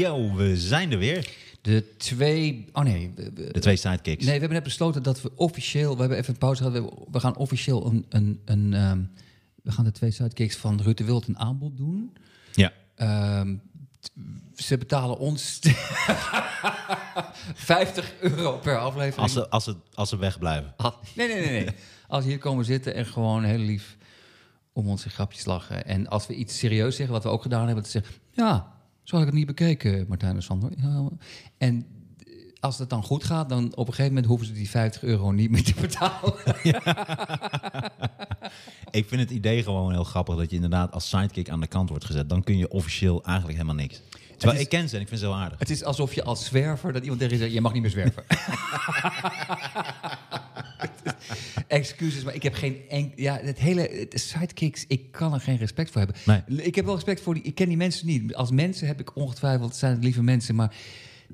Yo, we zijn er weer. De twee... Oh nee. De twee sidekicks. Nee, we hebben net besloten dat we officieel... We hebben even een pauze gehad. We, gaan officieel een... een, een ehm, we gaan de twee sidekicks van Ruud de Wild een aanbod doen. Ja. Ehm, ze betalen ons 50 euro per aflevering. Als ze, als, ze, als ze wegblijven. Ah, nee, nee, nee, nee. Als ze hier komen zitten en gewoon heel lief om onze grapjes lachen. En als we iets serieus zeggen, wat we ook gedaan hebben, te zeggen... Ja, zo had ik het niet bekeken, Martijn en Sander. Ja, en als het dan goed gaat, dan op een gegeven moment hoeven ze die 50 euro niet meer te betalen. Ik vind het idee gewoon heel grappig dat je inderdaad als sidekick aan de kant wordt gezet. Dan kun je officieel eigenlijk helemaal niks. Terwijl is- ik ken ze en ik vind ze heel aardig. Het is alsof je als zwerver, dat iemand tegen je zegt, je mag niet meer zwerven. Excuses, maar ik heb geen enk... Ja, het hele sidekicks, ik kan er geen respect voor hebben. Nee. Ik heb wel respect voor die... Ik ken die mensen niet. Als mensen heb ik ongetwijfeld, zijn het lieve mensen, maar...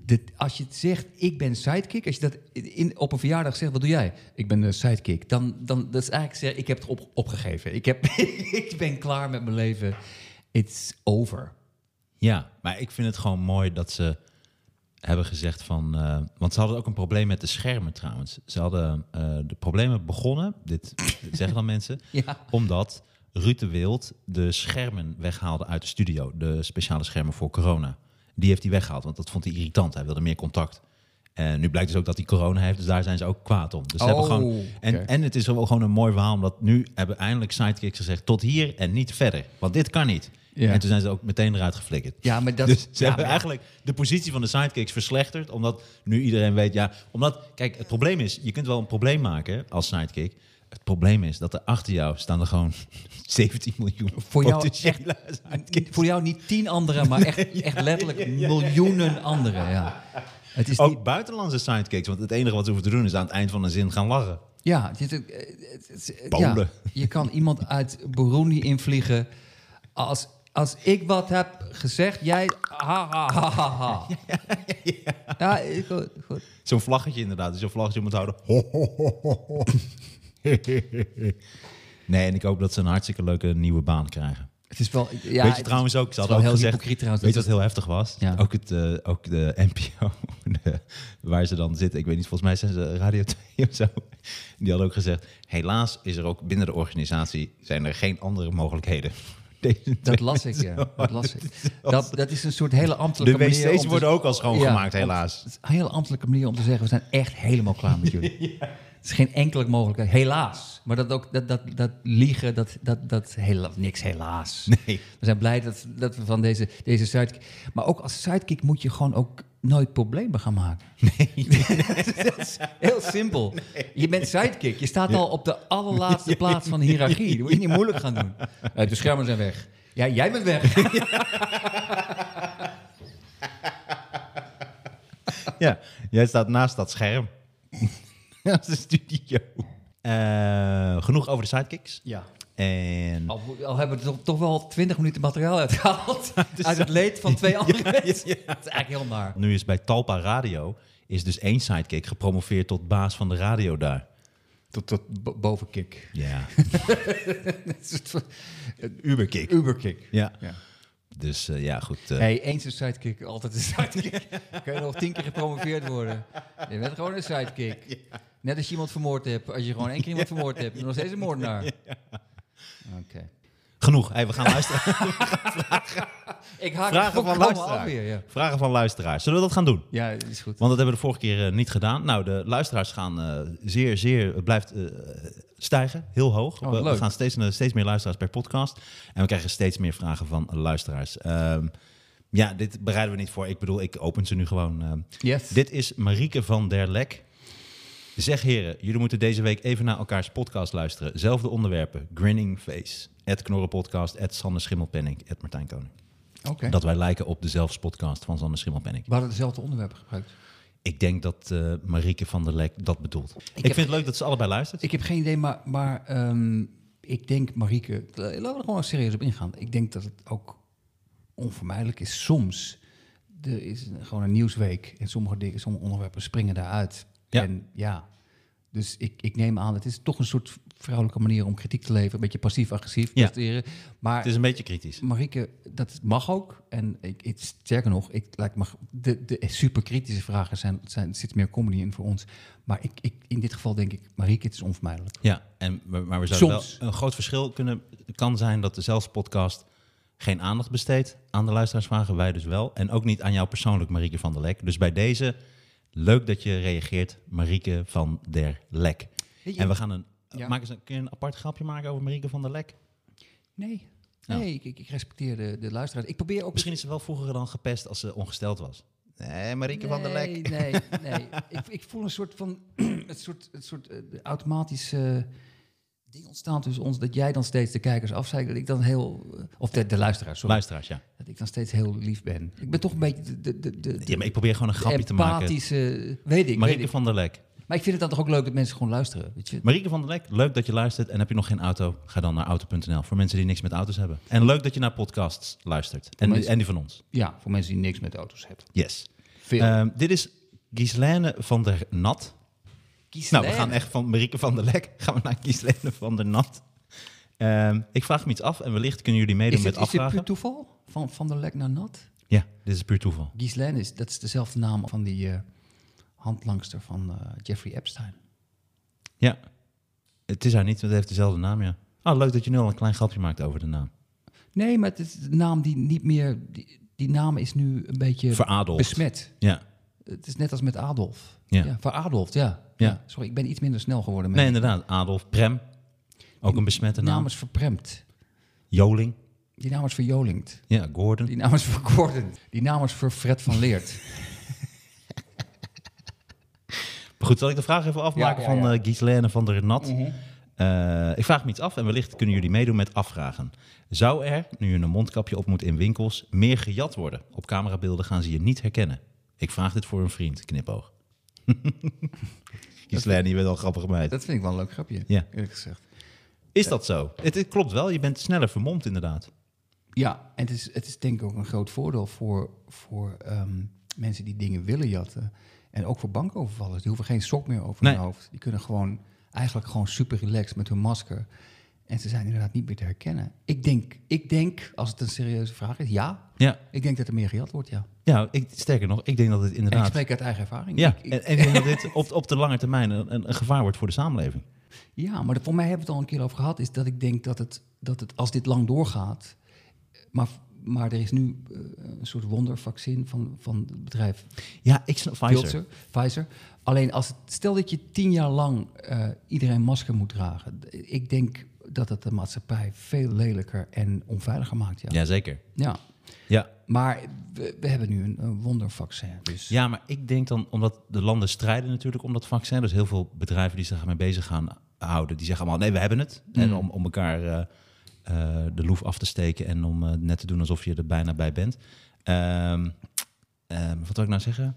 De, als je het zegt, ik ben sidekick, als je dat in, op een verjaardag zegt, wat doe jij? Ik ben de sidekick. Dan, dan dat is eigenlijk zeggen, ik heb het op, opgegeven. Ik, heb, ik ben klaar met mijn leven. It's over. Ja, maar ik vind het gewoon mooi dat ze hebben gezegd van... eh, want ze hadden ook een probleem met de schermen trouwens. Ze hadden eh, de problemen begonnen, dit zeggen dan mensen... Ja. omdat Ruud de Wild de schermen weghaalde uit de studio. De speciale schermen voor corona. Die heeft hij weggehaald, want dat vond hij irritant. Hij wilde meer contact. En nu blijkt dus ook dat hij corona heeft, dus daar zijn ze ook kwaad om. Dus ze hebben Oh, gewoon, en, en het is wel gewoon een mooi verhaal, omdat nu hebben eindelijk sidekicks gezegd... tot hier en niet verder, want dit kan niet. Ja. En toen zijn ze ook meteen eruit geflikkerd. Ja, maar dat... Dus ze ja, hebben maar- eigenlijk de positie van de sidekicks verslechterd, omdat nu iedereen weet, ja, omdat, kijk, het probleem is, je kunt wel een probleem maken als sidekick. Het probleem is dat er achter jou staan er gewoon 17 miljoen Voor jou. Voor jou niet tien anderen, maar echt, echt letterlijk miljoenen anderen. Ja. Het is Ook niet, buitenlandse sidekicks, want het enige wat ze hoeven te doen is aan het eind van een zin gaan lachen. ja, het, het- het- het- Polen. ja, je kan iemand uit Burundi invliegen. Als, als ik wat heb gezegd, jij. Ha, ha, ha, ha, ha. Ja, goed, goed. Zo'n vlaggetje inderdaad, dus zo'n vlaggetje moet houden. Ho, nee, en ik hoop dat ze een hartstikke leuke nieuwe baan krijgen. Het is wel. Ja, weet je trouwens ook, ze hadden ook heel gezegd, trouwens. weet je wat heel heftig was? Ja. Ook, het, eh, ook de NPO, de- waar ze dan zitten, ik weet niet, volgens mij zijn ze Radio 2 of zo. Die hadden ook gezegd, helaas is er ook binnen de organisatie, zijn er geen andere mogelijkheden. Dat las ik, ja. Dat, las ik. Dat, dat is een soort hele De ambtelijke manier... om wc's worden ook al schoongemaakt, Ja, helaas. Het is een hele ambtelijke manier om te zeggen... we zijn echt helemaal klaar met jullie. Het is geen enkele mogelijkheid. Helaas. Maar dat, ook, dat, dat, dat liegen, dat, dat, dat hela- niks helaas. Nee. We zijn blij dat, dat we van deze, deze sidekick... Maar ook als sidekick moet je gewoon ook nooit problemen gaan maken. Nee. dat is heel simpel. Je bent sidekick. Je staat al op de allerlaatste plaats van de hiërarchie. Dat moet je niet moeilijk gaan doen. Eh, de schermen zijn weg. Ja, jij bent weg. Ja, jij staat naast dat scherm. Naast de studio. Eh, genoeg over de sidekicks. Ja. En Al, al hebben we toch, toch wel 20 minuten materiaal uitgehaald. uit het leed van twee andere mensen. Dat is eigenlijk heel naar. nu is bij Talpa Radio is dus één sidekick gepromoveerd tot baas van de radio daar. Tot, tot bo- bovenkick. Ja, Een Uberkick. Uberkick. Ja, Ja. dus eh, ja, goed. eh, Hey, eens een sidekick, altijd een sidekick. Kun je nog tien keer gepromoveerd worden. Je bent gewoon een sidekick. Net als je iemand vermoord hebt. Als je gewoon één keer iemand vermoord hebt, ben je nog steeds een moordenaar. Oké. Genoeg. Hey, we gaan luisteren. Ik haak Vragen van luisteraars. af weer, ja. Vragen van luisteraars. Zullen we dat gaan doen? Ja, dat is goed. Want dat hebben we de vorige keer eh, niet gedaan. Nou, de luisteraars gaan eh, zeer, zeer, het blijft eh, stijgen, heel hoog. Oh, we, gaan steeds, steeds meer luisteraars per podcast. En we krijgen steeds meer vragen van luisteraars. Ehm, ja, dit bereiden we niet voor. Ik bedoel, ik open ze nu gewoon. ehm. Yes. Dit is Marieke van der Lek. Zeg heren, jullie moeten deze week even naar elkaars podcast luisteren. Zelfde onderwerpen. Grinning Face. Ed Knorren Podcast. Ed Sander Schimmelpenning. Ed Martijn Koning. Oké. Dat wij lijken op dezelfde podcast van Sander Schimmelpenning. We hadden dezelfde onderwerpen gebruikt. Ik denk dat eh Marieke van der Lek dat bedoelt. Ik, vind het leuk dat ze allebei luistert. Ik heb geen idee, maar, maar ehm, ik denk, Marieke, eh, laten we er gewoon serieus op ingaan. Ik denk dat het ook onvermijdelijk is. Soms er is gewoon een nieuwsweek en sommige dingen, sommige onderwerpen springen daaruit. Ja. En ja, Dus ik, ik neem aan, het is toch een soort vrouwelijke manier om kritiek te leveren. Een beetje passief-agressief Ja. presteren. Maar Het is een beetje kritisch. Marieke, dat mag ook. En ik, ik, sterker nog, ik, lijkt me, de, de superkritische vragen zijn, zijn, zit meer comedy in voor ons. Maar ik, ik, in dit geval denk ik, Marieke, het is onvermijdelijk. Ja, en, maar maar we zouden Soms. wel een groot verschil kunnen kan zijn dat dezelfde podcast geen aandacht besteedt aan de luisteraarsvragen, wij dus wel. En ook niet aan jou persoonlijk, Marieke van der Lek. Dus bij deze, leuk dat je reageert, Marieke van der Lek. En we gaan een, Ja. maak eens een, kun je een apart grapje maken over Marieke van der Lek? Nee, Ja. nee ik, ik, ik respecteer de, de luisteraars. Ik probeer ook... Misschien is ze wel vroeger dan gepest als ze ongesteld was. Nee, Marieke van der Lek. Nee, nee, nee. ik, ik voel een soort van... het soort, het soort eh, automatische ding ontstaan tussen ons... dat jij dan steeds de kijkers afzeikt. Dat ik dan heel... eh, of de, de luisteraars, sorry. Luisteraars, ja. Dat ik dan steeds heel lief ben. Ik ben toch een beetje de... de, de, de, Ja, maar ik probeer gewoon een grapje te maken. empathische... Weet ik, weet Marieke ik. van der Lek. Maar ik vind het dan toch ook leuk dat mensen gewoon luisteren. Weet je? Marieke van der Lek, leuk dat je luistert. En heb je nog geen auto, ga dan naar auto.nl. Voor mensen die niks met auto's hebben. En leuk dat je naar podcasts luistert. En, Mensen- en die van ons. Ja, voor mensen die niks met auto's hebben. Yes. Veel. Ehm, dit is Gislaine van der Nat. Nou, we gaan echt van Marieke van der Lek gaan we naar Gislaine van der Nat. Ehm, ik vraag me iets af en wellicht kunnen jullie meedoen met het, is afvragen. puur toeval? Van, van der Lek naar Nat? Ja, dit is puur toeval. Ghislaine is, dat is dezelfde naam van die eh, handlangster van eh, Jeffrey Epstein. Ja, het is haar niet, want het heeft dezelfde naam, ja. Oh, leuk dat je nu al een klein grapje maakt over de naam. Nee, maar het is de naam die niet meer... Die, die naam is nu een beetje Veradeld. besmet. Ja. Het is net als met Adolf. Ja. ja. Ja. ja. Sorry, ik ben iets minder snel geworden. Met Nee, inderdaad. Adolf Prem. Ook een besmette Die naam naam. is verpremd. Joling. Die naam is verjolingd. Ja, Gordon. Die naam is verkordend. Die naam is voor Fred van Leert. Maar goed, zal ik de vraag even afmaken Ja, ja, ja. van eh Ghislaine van der Nat? Eh, ik vraag me iets af en wellicht kunnen jullie meedoen met afvragen. Zou er, nu je een mondkapje op moet in winkels, meer gejat worden? Op camerabeelden gaan ze je niet herkennen. Ik vraag dit voor een vriend, knipoog. Ghislaine, je bent al een grappige meid. Dat vind ik wel een leuk grapje, Ja. eerlijk gezegd. Is dat zo? Het, het klopt wel, je bent sneller vermomd inderdaad. Ja, en het is, het is denk ik ook een groot voordeel voor, voor ehm, mensen die dingen willen jatten. En ook voor bankovervallers. Die hoeven geen sok meer over Nee. hun hoofd. Die kunnen gewoon eigenlijk gewoon super relaxed met hun masker. En ze zijn inderdaad niet meer te herkennen. Ik denk, ik denk, als het een serieuze vraag is, ja. Ja, Ik denk dat er meer gejat wordt, ja. ja ik, sterker nog, ik denk dat het En ik inderdaad... spreek uit eigen ervaring. Ja, Ik- ik- en, ik denk dat dit op, op de lange termijn een, een, een gevaar wordt voor de samenleving. Ja, maar voor mij hebben we het al een keer over gehad. Is dat ik denk dat het, dat het als dit lang doorgaat. Maar, maar er is nu eh, een soort wondervaccin van, van het bedrijf Ja, ik snap Pfizer. Pfizer. Pfizer. Alleen als het, stel dat je tien jaar lang eh, iedereen masker moet dragen. Ik denk dat het de maatschappij veel lelijker en onveiliger maakt. Ja. Jazeker. ja. Ja, Maar we, we hebben nu een, een wondervaccin. Dus Ja, maar ik denk dan, omdat de landen strijden natuurlijk om dat vaccin. Dus heel veel bedrijven die zich ermee bezig gaan houden, die zeggen allemaal, nee, we hebben het. En Mm. om, om elkaar eh, eh, de loef af te steken en om eh, net te doen alsof je er bijna bij bent. Ehm, ehm, wat wil ik nou zeggen?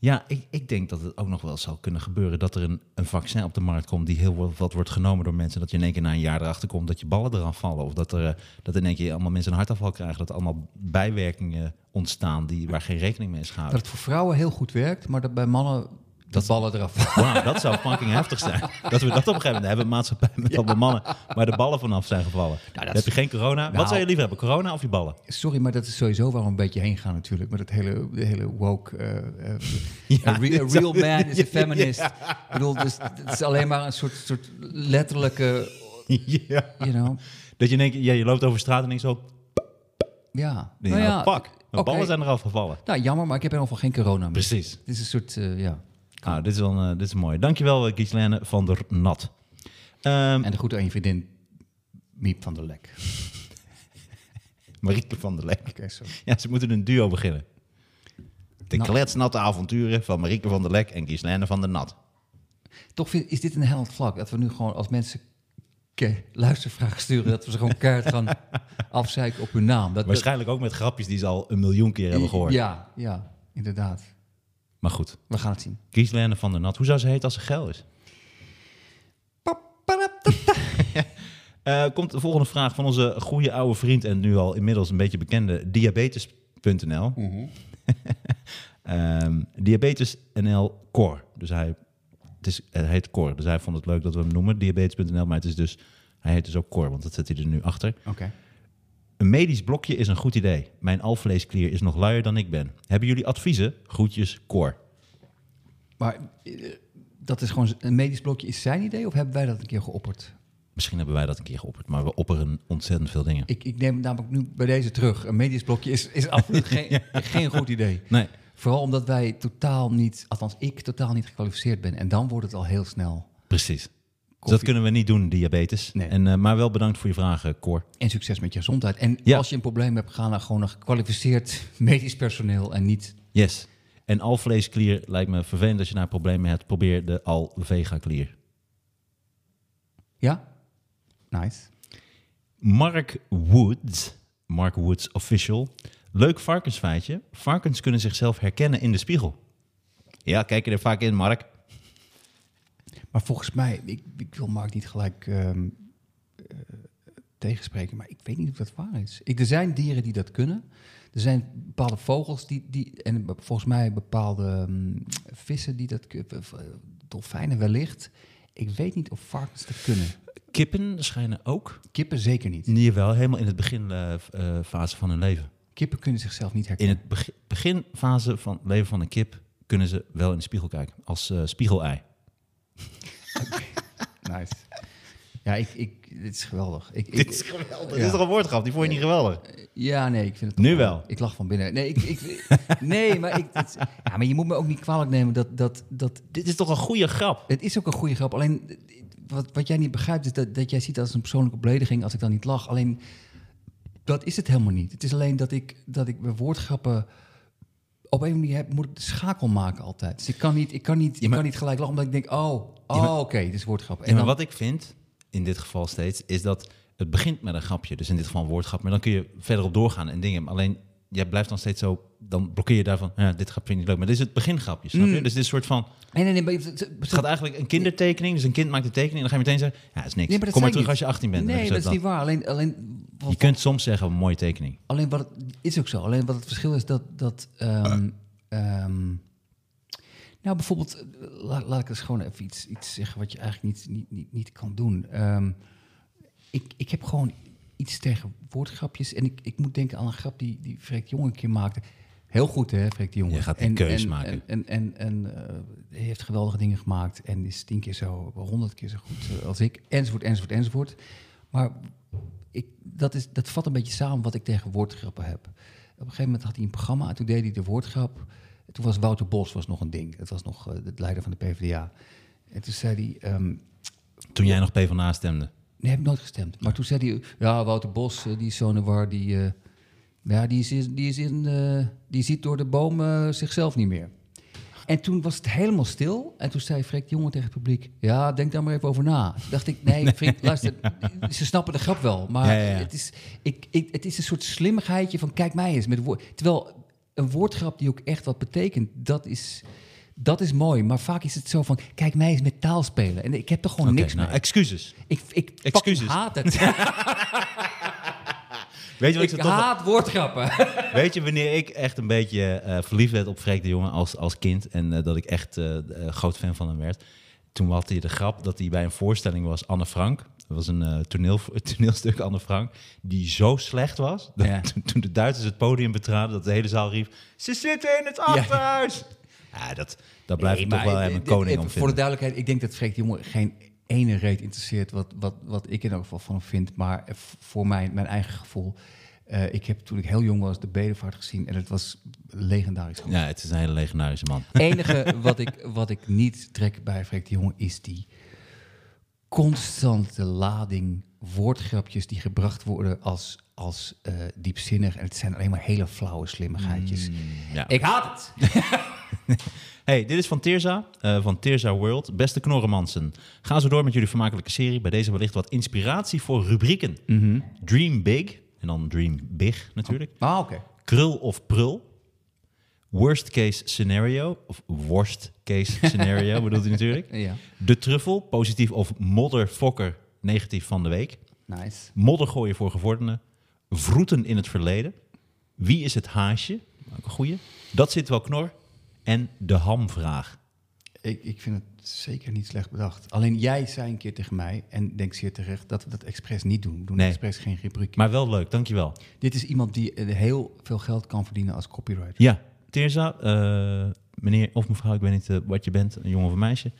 Ja, ik, ik denk dat het ook nog wel zal kunnen gebeuren dat er een, een vaccin op de markt komt die heel wat, wordt genomen door mensen. Dat je in één keer na een jaar erachter komt dat je ballen eraf vallen. Of dat er eh, dat in één keer allemaal mensen een hartafval krijgen. Dat er allemaal bijwerkingen ontstaan die, waar geen rekening mee is dat gehouden. het voor vrouwen heel goed werkt, maar dat bij mannen dat ballen eraf. Wauw, dat zou fucking heftig zijn. Dat we dat op een gegeven moment hebben, maatschappij met allemaal mannen waar de ballen vanaf zijn gevallen. dat Dan heb je geen corona. Nou. Wat zou je liever hebben, corona of je ballen? Sorry, maar dat is sowieso waar we een beetje heen gaan natuurlijk. Met het hele, de hele woke... eh, eh, Ja, a, re- a dit real man is a Ja, feminist. Ik bedoel, dus het is alleen maar een soort, soort letterlijke... ja. You know, Dat je keer, ja, je loopt over straat en denkt zo, ja. nou, fuck, mijn ballen zijn eraf gevallen. Nou, jammer, maar ik heb in ieder geval geen corona meer. Precies. Dit is een soort, eh, ja. Ah, dit is wel eh, dit is mooi. Dankjewel, uh, Gislaine van der Nat. Ehm En de groet aan je vriendin Miep van der Lek. Marieke van der Lek. Ja, ze moeten een duo beginnen. De Nou. kletsnatte avonturen van Marieke van der Lek en Gislaine van der Nat. Toch vind, is dit een hellend vlak. Dat we nu gewoon als mensen luistervragen sturen... dat we ze gewoon keihard gaan afzeiken op hun naam. Dat, dat- Waarschijnlijk ook met grapjes die ze al een miljoen keer hebben gehoord. Ja, ja, inderdaad. Maar goed, We gaan het zien. Gislaine van der Nat. Hoe zou ze heten als ze geil is? Eh, komt de volgende vraag van onze goede oude vriend en nu al inmiddels een beetje bekende diabetes.nl. Ehm, diabetes NL Core. Dus hij het, is, het heet Cor. Dus hij vond het leuk dat we hem noemen, diabetes.nl. Maar het is dus, hij heet dus ook Cor, want dat zet hij er nu achter. Oké. Een medisch blokje is een goed idee. Mijn alvleesklier is nog luier dan ik ben. Hebben jullie adviezen? Groetjes, Cor. Maar eh, dat is gewoon een medisch blokje is zijn idee of hebben wij dat een keer geopperd? Misschien hebben wij dat een keer geopperd, maar we opperen ontzettend veel dingen. Ik, ik neem namelijk nu bij deze terug. Een medisch blokje is, is absoluut geen, geen goed idee. Nee. Vooral omdat wij totaal niet, althans ik totaal niet gekwalificeerd ben. En dan wordt het al heel snel. Precies. Dus dat kunnen we niet doen, diabetes. Nee. En, eh, maar wel bedankt voor je vragen, Cor. En succes met je gezondheid. En Ja. als je een probleem hebt, ga naar gewoon een gekwalificeerd medisch personeel en niet. Yes. En alvleesklier lijkt me vervelend als je daar problemen hebt. Probeer de Alvega-klier. Ja? Nice. Mark Woods, Mark Woods official. Leuk varkensfeitje. Varkens kunnen zichzelf herkennen in de spiegel. Ja, kijk je er vaak in, Mark. Maar volgens mij, ik, ik wil Mark niet gelijk ehm, eh, tegenspreken, maar ik weet niet of dat waar is. Ik, er zijn dieren die dat kunnen. Er zijn bepaalde vogels die, die en volgens mij bepaalde mm, vissen die dat kunnen. Dolfijnen wellicht. Ik weet niet of varkens dat kunnen. Kippen schijnen ook. Kippen zeker niet. Nee, wel helemaal in het beginfase van hun leven. Kippen kunnen zichzelf niet In herkennen. het begi- beginfase van het leven van een kip kunnen ze wel in de spiegel kijken. Als eh, spiegelei. Nice. Ja, ik, ik, dit is geweldig. Ik, ik, Dit is geweldig. Dit is toch een woordgrap? Die vond je niet geweldig? Ja, nee, ik vind het... Nu wel. Ik lach van binnen. Nee, ik, ik, nee maar, ik, het- ja, maar je moet me ook niet kwalijk nemen dat... dat, dat Dit is toch een goede grap? het is ook een goede grap. Alleen, wat, wat jij niet begrijpt is dat, dat jij ziet als een persoonlijke belediging... als ik dan niet lach. Alleen, dat is het helemaal niet. Het is alleen dat ik, dat ik bij woordgrappen... Op een manier heb, moet ik de schakel maken altijd. Dus ik kan niet, ik kan niet, Ja, ik kan niet gelijk lachen, omdat ik denk... oh, oh oké, dit is woordgrap. En maar wat ik vind, in dit geval steeds, is dat het begint met een grapje. Dus in dit geval een woordgrap. Maar dan kun je verderop doorgaan en dingen. Alleen, jij blijft dan steeds zo... Dan blokkeer je daarvan, ja, dit grapje vind ik niet leuk. Maar dit is het begingrapje, snap je? Mm. Dus dit is een soort van... Nee, nee, nee. maar het- gaat eigenlijk een kindertekening. Dus een kind maakt een tekening. En dan ga je meteen zeggen, ja, is niks. Nee, maar dat Kom maar terug als je 18 bent. Nee, dat is niet waar. Alleen, alleen, wat, Je kunt soms zeggen, een mooie tekening. alleen wat het is ook zo. Alleen wat het verschil is dat. dat ehm, ehm, nou, bijvoorbeeld, eh, laat, laat ik eens gewoon even iets, iets zeggen wat je eigenlijk niet, niet, niet, niet kan doen. Ehm, ik, ik heb gewoon iets tegen woordgrapjes. En ik, ik moet denken aan een grap die, die Freek Jong een keer maakte. Heel goed, hè, Freek de Jong. Je gaat die En- keus en- maken. En, en, en, eh, heeft geweldige dingen gemaakt. En is tien keer zo, honderd keer zo goed eh, als ik. Enzovoort, enzovoort, enzovoort. Maar ik, dat, is, dat vat een beetje samen wat ik tegen woordgrappen heb. Op een gegeven moment had hij een programma en toen deed hij de woordgrap. Toen was Wouter Bos was nog een ding. Dat was nog eh, de leider van de PvdA. En toen zei hij... ehm, Toen jij nog PvdA stemde. Nee, heb ik nooit gestemd. Maar toen zei hij, ja, Wouter Bos, eh, die is zo'n war, die, eh, ja, die, is, die, is in, eh, die ziet door de boom eh, zichzelf niet meer. En toen was het helemaal stil. En toen zei Freek Jongen tegen het publiek, ja, denk daar maar even over na. Toen dacht ik, nee, vriend, luister, ze snappen de grap wel. Maar Ja, ja, ja. Het, is, ik, ik, het is een soort slimmigheidje van, kijk mij eens met woord. Terwijl een woordgrap die ook echt wat betekent, dat is... Dat is mooi, maar vaak is het zo van... Kijk mij eens met taal spelen. En ik heb toch gewoon niks nou, mee. excuses. Ik, ik Excuses. haat het. Weet je, wat ik ik haat woordgrappen. Weet je wanneer ik echt een beetje eh, verliefd werd op Freek de Jonge als, als kind en eh, dat ik echt eh, groot fan van hem werd? Toen had hij de grap dat hij bij een voorstelling was, Anne Frank. Dat was een eh, toneel, toneelstuk, Anne Frank, die zo slecht was. Dat, Ja. toen, toen de Duitsers het podium betraden, dat de hele zaal riep, ze zitten in het achterhuis. Ja, dat, dat blijft Nee, toch wel een koning even om Voor de duidelijkheid, ik denk dat Freek de Jonge geen ene reet interesseert wat, wat, wat ik in elk geval van hem vind. Maar eh, voor mijn, mijn eigen gevoel. eh, ik heb toen ik heel jong was de Bedevaart gezien en het was legendarisch goed. Ja, het is een hele legendarische man. Het enige wat ik, wat ik niet trek bij Freek de Jonge is die constante lading woordgrapjes die gebracht worden als, als eh, diepzinnig. En het zijn alleen maar hele flauwe slimmigheidjes. Ja. Ik haat het. Hey, dit is van Teerza, eh, van Teerza World. Beste Knorremansen, ga zo door met jullie vermakelijke serie. Bij deze wellicht wat inspiratie voor rubrieken. Dream Big, en dan Dream Big natuurlijk. Ah, oké. Krul of prul. Worst case scenario, of worst case scenario bedoelt hij natuurlijk. Ja, De truffel, positief of modderfokker, negatief van de week. nice. Modder gooien voor gevorderden. Vroeten in het verleden. Wie is het haasje? Ook een goeie. Dat zit wel knor. En de hamvraag. Ik, ik vind het zeker niet slecht bedacht. Alleen jij zei een keer tegen mij, en denk zeer terecht, dat we dat expres niet doen. We doen Nee. expres geen rubriek. Maar wel leuk, dankjewel. Dit is iemand die eh, heel veel geld kan verdienen als copywriter. Ja, Teerza, eh, meneer of mevrouw, ik weet niet eh, wat je bent, een jongen of een meisje.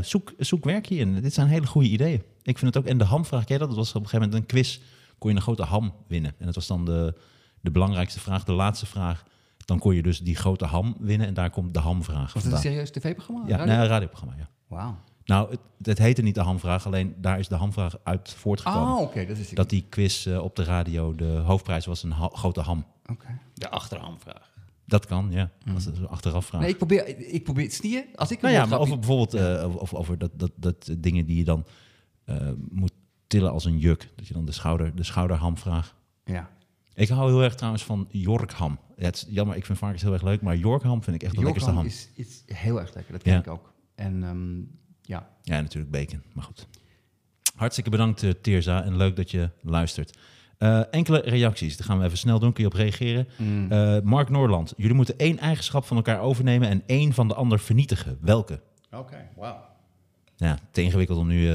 zoek, zoek werk hierin. Dit zijn hele goede ideeën. Ik vind het ook. En de hamvraag, ken je dat? Dat was op een gegeven moment een quiz. Kon je een grote ham winnen. En dat was dan de, de belangrijkste vraag, de laatste vraag. Dan kon je dus die grote ham winnen. En daar komt de hamvraag Was het een serieus tv-programma? Ja, Radio? nee, een radioprogramma, ja. Wauw. Nou, het, het heette niet de hamvraag, alleen daar is de hamvraag uit voortgekomen. Oh, oké. dat is Dat die quiz eh, op de radio, de hoofdprijs was een ha- grote ham. Oké. De achterhamvraag. Dat kan, ja. Dat is een achteraf vraag. Nee, ik probeer, ik probeer het snieën. Als ik een Nou ja, maar over bijvoorbeeld eh, over, over dat, dat, dat dingen die je dan eh, moet tillen als een juk. Dat je dan de, schouder, de schouderham vraagt. Ja. Ik hou heel erg trouwens van Yorkham. Het is jammer, ik vind varkens heel erg leuk, maar Yorkham vind ik echt de lekkerste ham. is, is heel erg lekker. Dat ken Ja. ik ook. En ehm, ja. Ja, natuurlijk bacon, maar goed. Hartstikke bedankt, eh, Teerza, en leuk dat je luistert. Eh, enkele reacties, daar gaan we even snel doen, kun je op reageren. Mm. Eh, Mark Noorland, jullie moeten één eigenschap van elkaar overnemen en één van de ander vernietigen. Welke? Oké, wauw. Ja, te ingewikkeld om nu...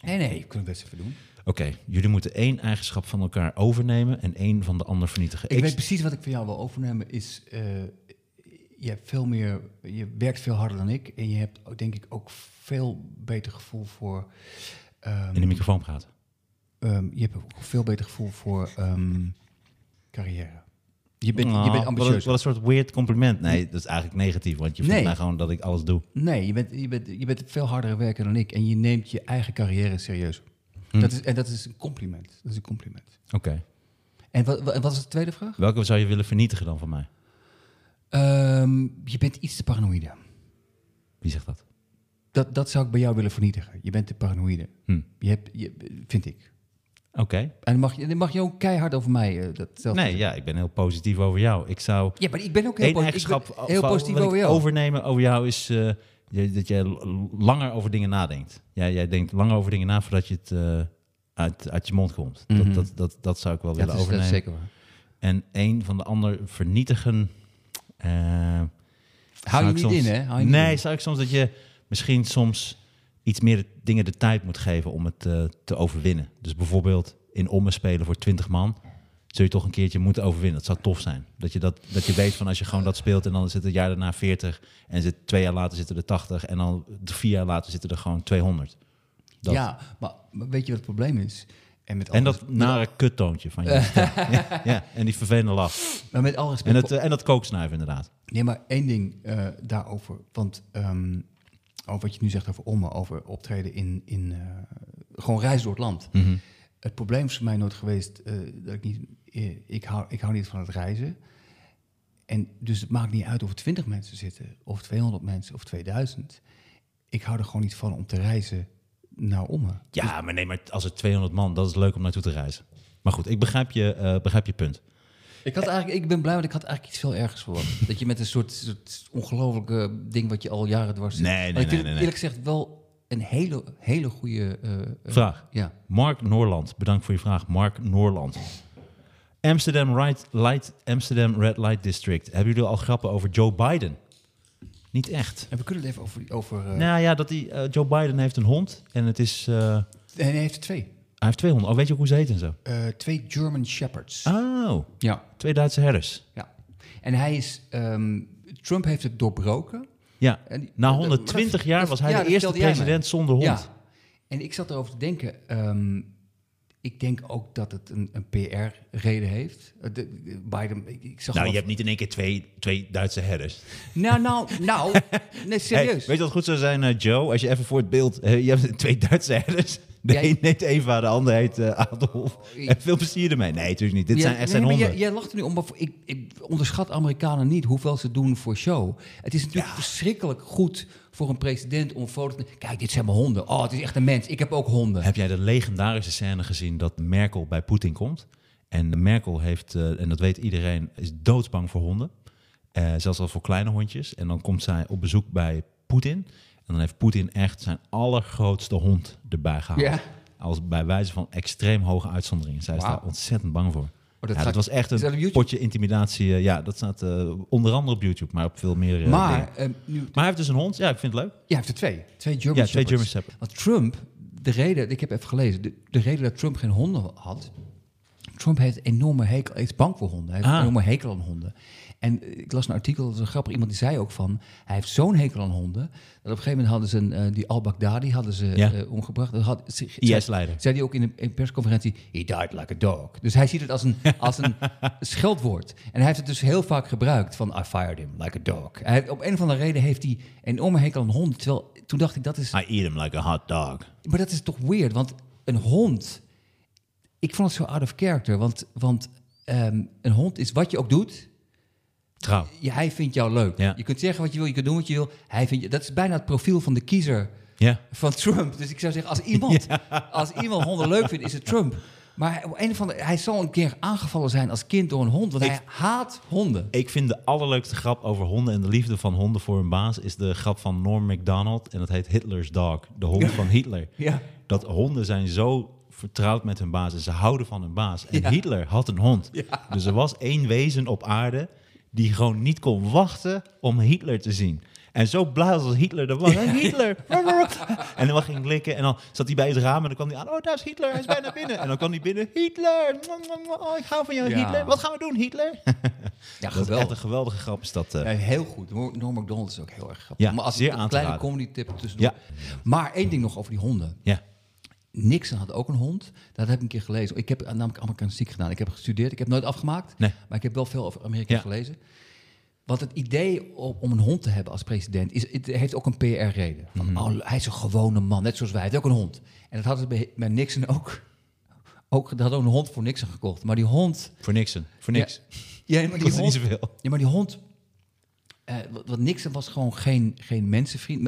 Nee, nee, ik kan het best even doen. Oké, jullie moeten één eigenschap van elkaar overnemen en één van de ander vernietigen. Ik, weet precies wat ik van jou wil overnemen. Is, eh, je hebt veel meer, je werkt veel harder dan ik. En je hebt denk ik ook veel beter gevoel voor. ehm, in de microfoon praten. ehm, je hebt ook veel beter gevoel voor ehm, carrière. Je bent, Nou, je bent wat een, ambitieus. wat een soort weird compliment. Nee, dat is eigenlijk negatief, want je vindt Nee. mij gewoon dat ik alles doe. Nee, je bent, je, bent, je bent veel harder werker dan ik. En je neemt je eigen carrière serieus. Hm. Dat is, en dat is een compliment. Dat is een compliment. Oké. En wat, wat de tweede vraag? Welke zou je willen vernietigen dan van mij? Ehm, je bent iets te paranoïde. Wie zegt dat? Dat, dat zou ik bij jou willen vernietigen. Je bent te paranoïde. Hm. Je hebt, je, vind ik. Oké. En dan mag je, dan mag je ook keihard over mij. eh, dat Nee, ja, ik ben heel positief over jou. Ik zou Ja, maar ik ben ook heel, één posi- eigenschap ik ben heel positief over jou. overnemen over jou is eh, je- dat jij langer over dingen nadenkt. Jij, jij denkt langer over dingen na voordat je het eh, uit, uit je mond komt. Mhm. dat, dat, dat, dat zou ik wel Ja, willen dat, is, dat overnemen. is zeker waar. En één van de ander vernietigen. eh, Hou je niet soms- in, hè? Hou je niet nee, in. zou ik soms dat je misschien soms iets meer dingen de tijd moet geven om het eh, te overwinnen. Dus bijvoorbeeld in ommen spelen voor 20 man. Zul je toch een keertje moeten overwinnen. Dat zou tof zijn. Dat je, dat, dat je weet van als je gewoon dat speelt en dan zit het jaar daarna 40 en zit, twee jaar later zitten er 80 en dan vier jaar later zitten er gewoon 200. Dat. Ja, maar, weet je wat het probleem is? En met En dat nare kuttoontje van je. ja, ja, en die vervelende lach. maar met respect. En, het, en dat kooksnuiven inderdaad. Nee, maar één ding eh, daarover. Want ehm, over wat je nu zegt over Omme, over optreden in, in eh, gewoon reizen door het land. Mhm. Het probleem is voor mij nooit geweest eh, dat ik niet, eh, ik, hou, ik hou niet van het reizen. En dus het maakt niet uit of er 20 mensen zitten, of 200 mensen, of 2000. Ik hou er gewoon niet van om te reizen naar Omme. Ja, maar nee, maar als er 200 man, dat is leuk om naartoe te reizen. Maar goed, ik begrijp je, eh, begrijp je punt. Ik, had eigenlijk, ik ben blij, want ik had eigenlijk iets veel ergers verwacht. dat je met een soort, soort ongelofelijke ding wat je al jaren dwars zit. Nee, nee, nee, het nee. eerlijk gezegd wel een hele, hele goede... eh, eh, Vraag. Ja. Mark Noorland, bedankt voor je vraag. Mark Noorland. Amsterdam, right, light, Amsterdam Red Light District. Hebben jullie al grappen over Joe Biden? Niet echt. En we kunnen het even over... over eh, Nou ja, dat die, Joe Biden heeft een hond en het is... Nee, hij heeft er twee. hij heeft twee honden. Oh, weet je ook hoe ze heet en zo? Twee German Shepherds. Oh, Ja. twee Duitse herders. ja. En hij is... ehm, Trump heeft het doorbroken. Ja, die- na dat- 120 dat- jaar was hij ja, de eerste president zonder hond. Ja. En ik zat erover te denken... ehm, ik denk ook dat het een, een PR-reden heeft. Eh, de- de- Biden... Ik, ik zag Nou, je hebt niet in één keer twee, twee Duitse herders. Nou, nou, nou. Nee, Hey, serieus. weet je wat goed zou zijn, eh, Joe? Als je even voor het beeld... eh, je hebt twee Duitse herders. De Jij- een heet Eva, de ander heet eh, Adolf. En veel plezier ermee. Nee, natuurlijk niet. Dit Ja, zijn echt nee, zijn honden. Jij, jij lacht er nu om, maar ik, ik onderschat Amerikanen niet hoeveel ze doen voor show. Het is natuurlijk verschrikkelijk goed voor een president om een foto te Kijk, dit zijn mijn honden. Oh, het is echt een mens. Ik heb ook honden. Heb jij de legendarische scène gezien dat Merkel bij Poetin komt? En de Merkel heeft, eh, en dat weet iedereen, is doodsbang voor honden. Eh, zelfs al voor kleine hondjes. En dan komt zij op bezoek bij Poetin. En dan heeft Poetin echt zijn allergrootste hond erbij gehaald. Ja. Als bij wijze van extreem hoge uitzondering. Zij is Wauw. daar ontzettend bang voor. dat ja, ga dat was echt Is een potje intimidatie. eh, ja, dat staat eh, onder andere op YouTube, maar op veel meer eh, dingen. Maar, nu, Maar hij heeft dus een hond. Ja, ik vind het leuk. ja, hij heeft er twee. Twee German Ja, twee Shepherds. German Shepherds. Want Trump, de reden, ik heb even gelezen, de, de reden dat Trump geen honden had. Trump heeft een enorme hekel, hij is bang voor honden. Hij heeft Ah. een enorme hekel aan honden. En ik las een artikel, dat is een grappig, iemand die zei ook van, hij heeft zo'n hekel aan honden, dat op een gegeven moment hadden ze een, eh, die al-Baghdadi hadden ze Ja. eh, omgebracht. Dat had, ze- IS-leider. Zei hij ook in een, in persconferentie, he died like a dog. Dus hij ziet het als een, als een scheldwoord. En hij heeft het dus heel vaak gebruikt van, I fired him like a dog. Hij, op een of andere reden heeft hij een enorme hekel aan honden. Terwijl, toen dacht ik, dat is... I eat him like a hot dog. Maar dat is toch weird, want een hond... Ik vond het zo out of character, want, want ehm, een hond is wat je ook doet... Trouw. Hij vindt jou leuk. Ja. Je kunt zeggen wat je wil, je kunt doen wat je wil. Hij vindt je, dat is bijna het profiel van de kiezer Ja. van Trump. Dus ik zou zeggen, als iemand, als iemand honden leuk vindt, is het Trump. Maar op een of andere, hij zal een keer aangevallen zijn als kind door een hond, want Ik- hij haat honden. Ik vind de allerleukste grap over honden en de liefde van honden voor hun baas... is de grap van Norm MacDonald. En dat heet Hitler's Dog. De hond van Hitler. Ja. Dat honden zijn zo vertrouwd met hun baas en ze houden van hun baas. En Ja. Hitler had een hond. Dus er was één wezen op aarde die gewoon niet kon wachten om Hitler te zien. En zo als Hitler er was. Hey, Hitler! en dan ging ik likken en dan zat hij bij het raam en dan kwam hij aan. Oh, daar is Hitler, hij is bijna binnen. En dan kwam hij binnen. Hitler! Oh, ik hou van jou, Ja. Hitler. Wat gaan we doen, Hitler? Ja, Dat is echt geweldig. een geweldige grap is dat. eh. Ja, heel goed. Norm MacDonald is ook heel erg grappig. Ja, maar als zeer een kleine comedy tip tussendoor. Ja. Maar één ding nog over die honden. Ja. Nixon had ook een hond. Dat heb ik een keer gelezen. Ik heb namelijk Amerikaanse gedaan. Ik heb gestudeerd. Ik heb nooit afgemaakt. Nee. Maar ik heb wel veel over Amerika Ja. gelezen. Want het idee om, een hond te hebben als president is, het heeft ook een PR-reden. Van, Mhm. oh, hij is een gewone man, net zoals wij. Hij heeft ook een hond. En dat hadden ze bij, Nixon ook. ook. Dat hadden ook een hond voor Nixon gekocht. Maar die hond... Voor Nixon. Voor niks. Ja, maar die hond, niet zoveel. ja, maar die hond. Wat, wat Nixon was gewoon geen, geen mensenvriend.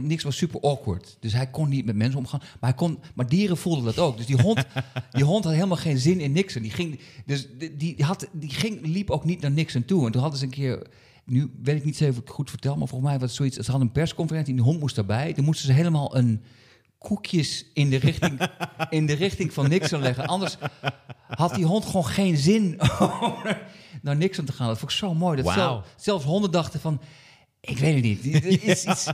Nixon was super awkward. Dus hij kon niet met mensen omgaan. Maar, hij kon, maar dieren voelden dat ook. Dus die hond, die hond had helemaal geen zin in Nixon. Die, ging, dus die, die, had, die ging, liep ook niet naar Nixon toe. En toen hadden ze een keer. Nu weet ik niet zeker of ik het goed vertel, maar volgens mij was het zoiets. Ze hadden een persconferentie en die hond moest daarbij. Toen moesten ze helemaal een koekjes in de richting, in de richting van Nixon leggen. Anders had die hond gewoon geen zin om naar Nixon te gaan. Dat vond ik zo mooi. Dat zelf- zelfs honden dachten van... Ik weet het niet. Er is iets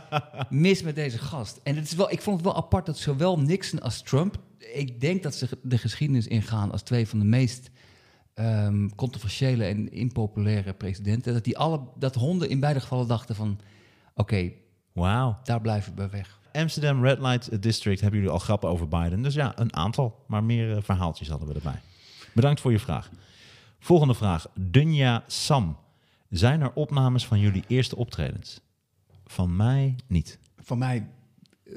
mis met deze gast. En het is wel, ik vond het wel apart dat zowel Nixon als Trump... Ik denk dat ze de geschiedenis ingaan als twee van de meest ehm, controversiële en impopulaire presidenten. Dat, die alle, dat honden in beide gevallen dachten van... Oké, Wauw. daar blijven we bij weg. Amsterdam Red Light District hebben jullie al grappen over Biden. Dus ja, een aantal. Maar meer eh, verhaaltjes hadden we erbij. Bedankt voor je vraag. Volgende vraag. Dunja Sam. Zijn er opnames van jullie eerste optredens? Van mij niet. Van mij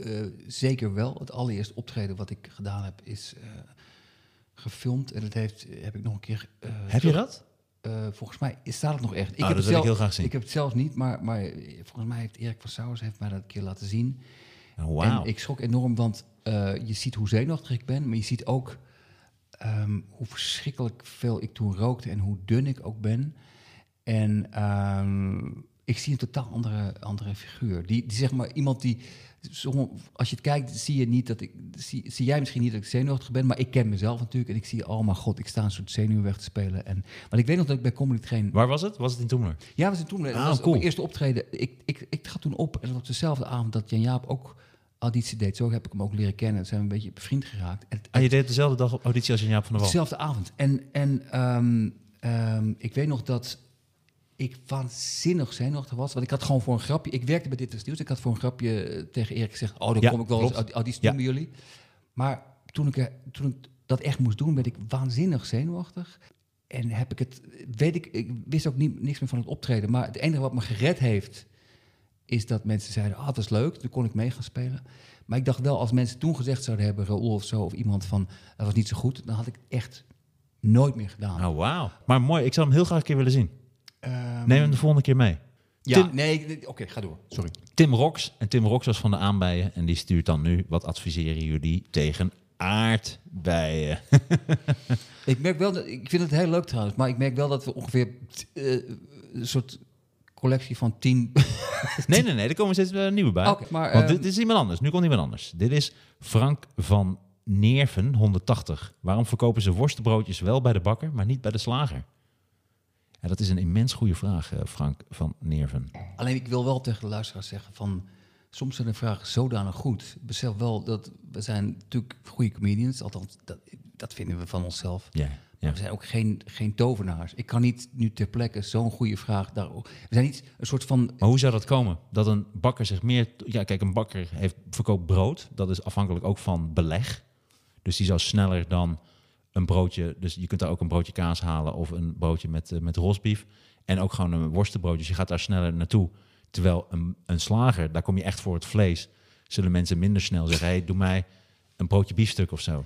eh, zeker wel. Het allereerste optreden wat ik gedaan heb is eh, gefilmd. En dat heeft, heb ik nog een keer... eh, Heb je dat? volgens mij staat het nog echt. dat het wil ik heel graag zien. Ik heb het zelf niet, maar, maar volgens mij heeft Erik van Sauers heeft mij dat een keer laten zien. Wauw. En ik schrok enorm, want eh, je ziet hoe zenuwachtig ik ben, maar je ziet ook ehm, hoe verschrikkelijk veel ik toen rookte en hoe dun ik ook ben. En ehm, ik zie een totaal andere, andere figuur. Die, die zeg maar iemand die. Als je het kijkt, zie je niet dat ik. Zie, zie jij misschien niet dat ik zenuwachtig ben, maar ik ken mezelf natuurlijk. En ik zie, oh mijn god, ik sta een soort zenuw weg te spelen. En, want ik weet nog dat ik bij Comedy Train Waar was het? Was het in Toemler? ja, zijn toen. dat Ah, was cool. op mijn eerste optreden. Ik, ik, ik ga toen op en op dezelfde avond dat Jan Jaap ook auditie deed. Zo heb ik hem ook leren kennen. Zijn we een beetje bevriend geraakt. En Ah, je deed dezelfde dag op auditie als Jaap van der Wal. dezelfde avond. En, en ehm, ehm, ik weet nog dat ik waanzinnig zenuwachtig was. Want ik had gewoon voor een grapje... Ik werkte bij Dit is Nieuws. Ik had voor een grapje eh, tegen Erik gezegd... Oh, dan Ja, kom ik wel eens klopt. auditie Ja. doen bij jullie. Maar toen ik, er- toen ik dat echt moest doen... werd ik waanzinnig zenuwachtig. En heb ik het... Weet ik, ik wist ook niet, niks meer van het optreden. Maar het enige wat me gered heeft... is dat mensen zeiden... Ah, dat is leuk. Toen kon ik mee gaan spelen. Maar ik dacht wel, als mensen toen gezegd zouden hebben... Raoul of zo, of iemand van... Dat was niet zo goed. Dan had ik echt nooit meer gedaan. Oh, wauw. Maar mooi, ik zou hem heel graag een keer willen zien. Ehm, Neem hem de volgende keer mee. Ja, Tim- nee, oké, ga door. Sorry. Tim Rox. En Tim Rox was van de aanbijen. En die stuurt dan nu, wat adviseren jullie tegen aardbeien? Ik merk wel, dat, ik vind het heel leuk trouwens, maar ik merk wel dat we ongeveer eh, een soort collectie van tien... Nee, nee, nee, er komen steeds eh, nieuwe bij. Oké, maar, Want dit, dit is iemand anders. Nu komt iemand anders. Dit is Frank van Neerven 180. Waarom verkopen ze worstenbroodjes wel bij de bakker, maar niet bij de slager? Ja, dat is een immens goede vraag, eh, Frank van Neerven. Alleen ik wil wel tegen de luisteraars zeggen van... Soms zijn de vragen zodanig goed. Besef wel dat we zijn natuurlijk goede comedians. Althans, dat, dat vinden we van onszelf. Ja, ja. we zijn ook geen, geen tovenaars. Ik kan niet nu ter plekke zo'n goede vraag daarop... We zijn niet een soort van... Maar hoe zou dat komen? Dat een bakker zich meer... Ja, kijk, een bakker heeft, verkoopt brood. Dat is afhankelijk ook van beleg. Dus die zou sneller dan een broodje... Dus je kunt daar ook een broodje kaas halen of een broodje met, eh, met rosbief. En ook gewoon een worstenbroodje. Dus je gaat daar sneller naartoe. Terwijl een, een slager, daar kom je echt voor het vlees. Zullen mensen minder snel zeggen... Hey, doe mij een broodje biefstuk of zo.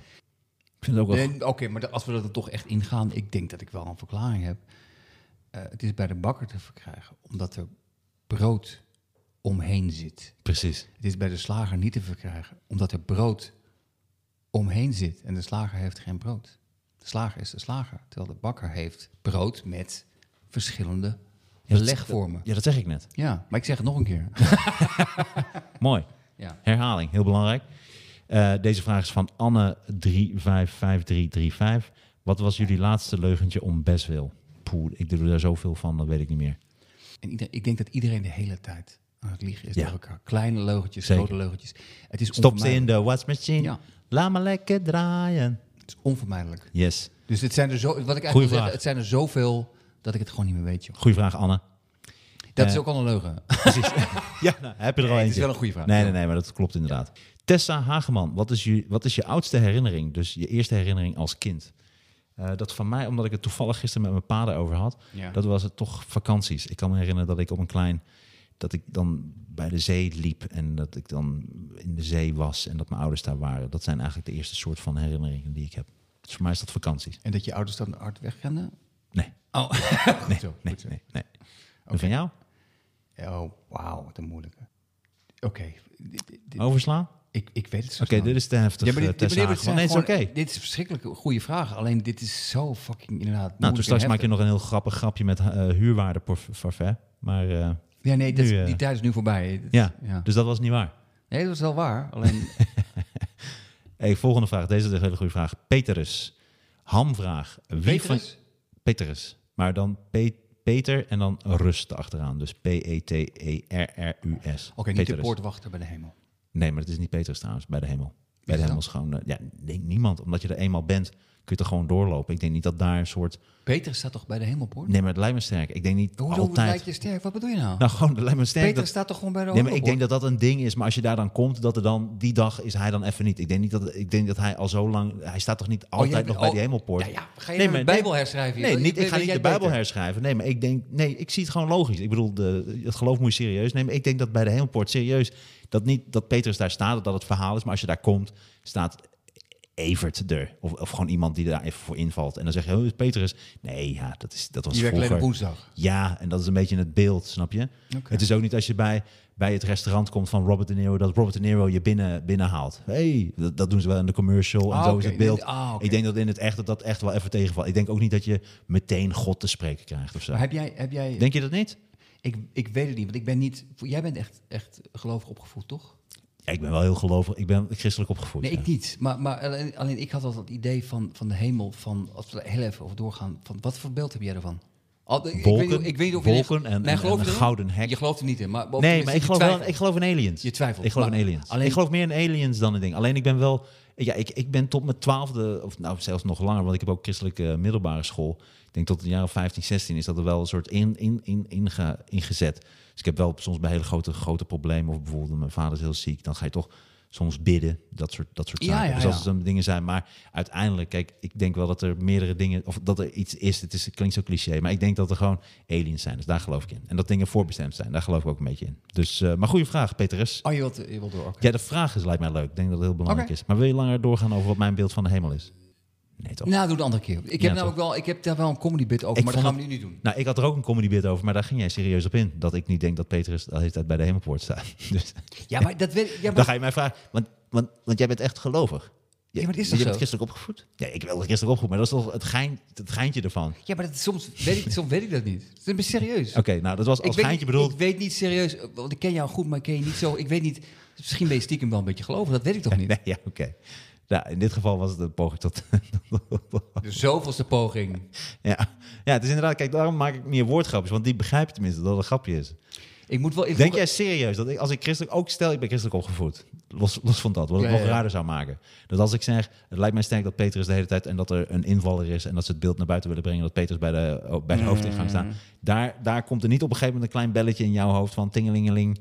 Ik vind het ook wel... Nee, Oké, maar als we er toch echt ingaan... Ik denk dat ik wel een verklaring heb. Eh, het is bij de bakker te verkrijgen. Omdat er brood omheen zit. Precies. Het is bij de slager niet te verkrijgen, omdat er brood omheen zit en de slager heeft geen brood. De slager is de slager, terwijl de bakker heeft brood met verschillende Ja, dat- belegvormen. Ja, dat zeg ik net. Ja, maar ik zeg het nog een keer. Mooi. Ja. Herhaling, heel belangrijk. Eh, deze vraag is van Anne355335. Wat was jullie laatste leugentje om Beswil? Poeh, ik doe er zoveel van, dat weet ik niet meer. En ieder- ik denk dat iedereen de hele tijd aan het liegen is Ja. elkaar. Kleine leugentjes, Zeker. grote leugentjes. Het is Stop ze in de watch machine. Ja. Laat me lekker draaien. Het is onvermijdelijk. Yes. Dus het zijn er zo, wat ik eigenlijk zeggen, het zijn er zoveel dat ik het gewoon niet meer weet, joh. Goeie vraag, Anne. Dat Eh, is ook al een leugen. Precies. ja, nou, heb je er al Nee, het eentje. is wel een goede vraag. Nee, nee, nee, maar dat klopt inderdaad. Tessa Hageman, wat is, je, wat is je oudste herinnering? Dus je eerste herinnering als kind? Eh, dat van mij, omdat ik het toevallig gisteren met mijn pa erover had, Ja. dat was het toch vakanties. Ik kan me herinneren dat ik op een klein, dat ik dan bij de zee liep en dat ik dan in de zee was en dat mijn ouders daar waren. Dat zijn eigenlijk de eerste soort van herinneringen die ik heb. Dus voor mij is dat vakanties. En dat je ouders dan hard wegrennen? Nee, Oh, nee, zo, nee, goed zo. nee, nee. En van jou? Oh, wauw, wat een moeilijke. Oké, Overslaan? ik, ik weet het zo Oké, dit is te heftig, Ja, maar eh, dit, maar dit Nee, is oké. Dit is verschrikkelijk goede vraag. Alleen dit is zo fucking inderdaad Nou, toen straks maak je nog een heel grappig grapje met uh, huurwaardeparfait. Maar eh, Ja, nee, dat, nu, eh, die tijd is nu voorbij. Dat- ja, ja. dus dat was niet waar. Nee, dat is wel waar. Alleen, Hey, volgende vraag. Deze is een hele goede vraag. Peterus. Hamvraag. Wie Petrus? van... Peterus. Maar dan Pe- Peter en dan rust achteraan. Dus E P-E-T-E-R-R-U-S. Oké, niet de poortwachter bij de hemel. Nee, maar het is niet Petrus trouwens, bij de hemel. Bij de hemel is gewoon... eh, ja, nee, niemand. Omdat je er eenmaal bent, kun je er gewoon doorlopen. Ik denk niet dat daar een soort... Peter staat toch bij de hemelpoort? Nee, maar het lijkt me sterk. Ik denk niet Hoezo altijd... lijkt je sterk? Wat bedoel je nou? Nou, gewoon, het lijkt me sterk Peter dat- staat toch gewoon bij de Nee, maar ik hemelpoort? denk dat dat een ding is. Maar als je daar dan komt, dat er dan die dag is hij dan even niet. Ik denk niet dat, ik denk dat hij al zo lang. Hij staat toch niet altijd Oh, jij- nog bij die hemelpoort. Ja, ja. Ga je Nee, maar- de Bijbel herschrijven? Nee, niet, ik ga niet de Bijbel beter? herschrijven. Nee, maar ik denk, nee, ik zie het gewoon logisch. Ik bedoel, de, het geloof moet je serieus nemen. Ik denk dat bij de hemelpoort serieus dat niet dat Petrus daar staat, dat het verhaal is. Maar als je daar komt, staat Evert er. Of, of gewoon iemand die daar even voor invalt. En dan zeg je, oh, is Petrus. Nee, ja, dat, is, dat was Die werkt alleen woensdag. Ja, en dat is een beetje het beeld, snap je? Het is ook niet als je bij, bij het restaurant komt van Robert De Niro, dat Robert De Niro je binnen, binnenhaalt. hey, dat, dat doen ze wel in de commercial en Ah, zo is het beeld. Ah. Ik denk dat in het echt dat dat echt wel even tegenvalt. Ik denk ook niet dat je meteen God te spreken krijgt of zo. Maar heb jij... Heb jij Denk je dat niet? ik, ik weet het niet, want ik ben niet... Jij bent echt, echt gelovig opgevoed, toch? Ja, ik ben wel heel gelovig. Ik ben christelijk opgevoed. Nee, ja. ik niet. Maar, maar alleen, alleen ik had altijd het idee van, van de hemel, van, als we heel even over doorgaan, van wat voor beeld heb jij ervan? Al, ik, Wolken, ik weet, niet- ik weet niet of je... wolken en, Nee, en, een gouden hek. Je gelooft er niet in, maar... Nee, maar ik geloof, wel, ik geloof in aliens. Je twijfelt, Ik geloof maar in aliens. alleen- Ik geloof meer in aliens dan in dingen. Alleen ik ben wel... Ja, ik, ik ben tot mijn twaalfde, of nou zelfs nog langer, want ik heb ook christelijke middelbare school. Ik denk tot jaar of 15, 16 is dat er wel een soort in, in, in, inge- ingezet. Dus ik heb wel soms bij hele grote, grote problemen, of bijvoorbeeld mijn vader is heel ziek, dan ga je toch soms bidden, dat soort, dat soort Ja, zaken. ja, dus als ja. het dingen zijn. Maar uiteindelijk, kijk, ik denk wel dat er meerdere dingen, of dat er iets is, het, is, het klinkt zo cliché, maar ik denk dat er gewoon aliens zijn. Dus daar geloof ik in. En dat dingen voorbestemd zijn, daar geloof ik ook een beetje in. Dus, eh, maar goede vraag, Petrus. Oh, je wilt, je wilt door. Ja, de vraag is, lijkt mij leuk. Ik denk dat het heel belangrijk is. Maar wil je langer doorgaan over wat mijn beeld van de hemel is? Nee, toch? Nou, doe het een andere keer. Ik Ja, heb, namelijk wel, ik heb daar wel een comedy bit over, Ik maar dat gaan we nu niet doen. Nou, ik had er ook een comedy bit over, maar daar ging jij serieus op in. Dat ik niet denk dat Petrus de hele tijd bij de hemelpoort staat. Dus Ja, maar dat weet ja, dan maar, ga je mij vragen, want, want, want jij bent echt gelovig. Je, Ja, maar dat is je bent zo? christelijk opgevoed? Ja, ik wel christelijk opgevoed, maar dat is toch het, gein, het geintje ervan. ja, maar dat, soms, weet ik, soms weet ik dat niet. Dat is serieus. Oké, nou, dat was als ik, geintje niet- bedoeld. ik weet niet serieus, want ik ken jou goed, maar ik ken je niet zo. Ik weet niet, misschien ben je stiekem wel een beetje gelovig, dat weet ik toch niet? Nee, ja, oké. Ja, in dit geval was het een poging tot... De zoveelste poging. ja. ja, het is inderdaad... Kijk, daarom maak ik meer woordgrapjes. Want die begrijp je tenminste dat het een grapje is. Ik moet wel... Ik Denk jij serieus dat ik, als ik christelijk... Ook stel, ik ben christelijk opgevoed. Los, los van dat. Wat het Ja, nog ja, raarder zou maken. Dat als ik zeg... Het lijkt mij sterk dat Petrus de hele tijd... En dat er een invaller is. En dat ze het beeld naar buiten willen brengen. Dat Petrus bij de, bij de hoofdingang staat. Daar, daar komt er niet op een gegeven moment een klein belletje in jouw hoofd van... Tingelingeling.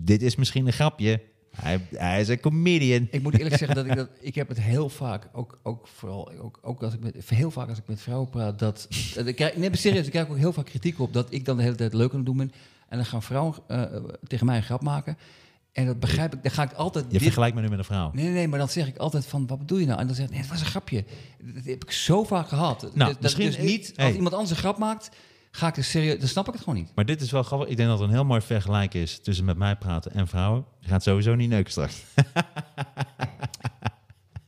Dit is misschien een grapje. Hij, hij is een comedian. Ik moet eerlijk zeggen dat ik dat ik heb het heel vaak, ook, ook vooral ook, ook als ik met heel vaak als ik met vrouwen praat, dat, dat ik krijg, nee, serieus, ik krijg ook heel vaak kritiek op dat ik dan de hele tijd leuk aan het doen ben en dan gaan vrouwen eh, tegen mij een grap maken en dat begrijp ik, dan ga ik altijd Je dit- vergelijkt me nu met een vrouw. Nee, nee, nee, maar dan zeg ik altijd van, wat bedoel je nou? En dan zeg ik, nee, het was een grapje. Dat heb ik zo vaak gehad. Nou, dus, dat misschien- dus niet, als hey. iemand anders een grap maakt, ga ik er serieus, dan snap ik het gewoon niet. Maar dit is wel grappig. Ik denk dat er een heel mooi vergelijk is tussen met mij praten en vrouwen. Je gaat sowieso niet neuken straks.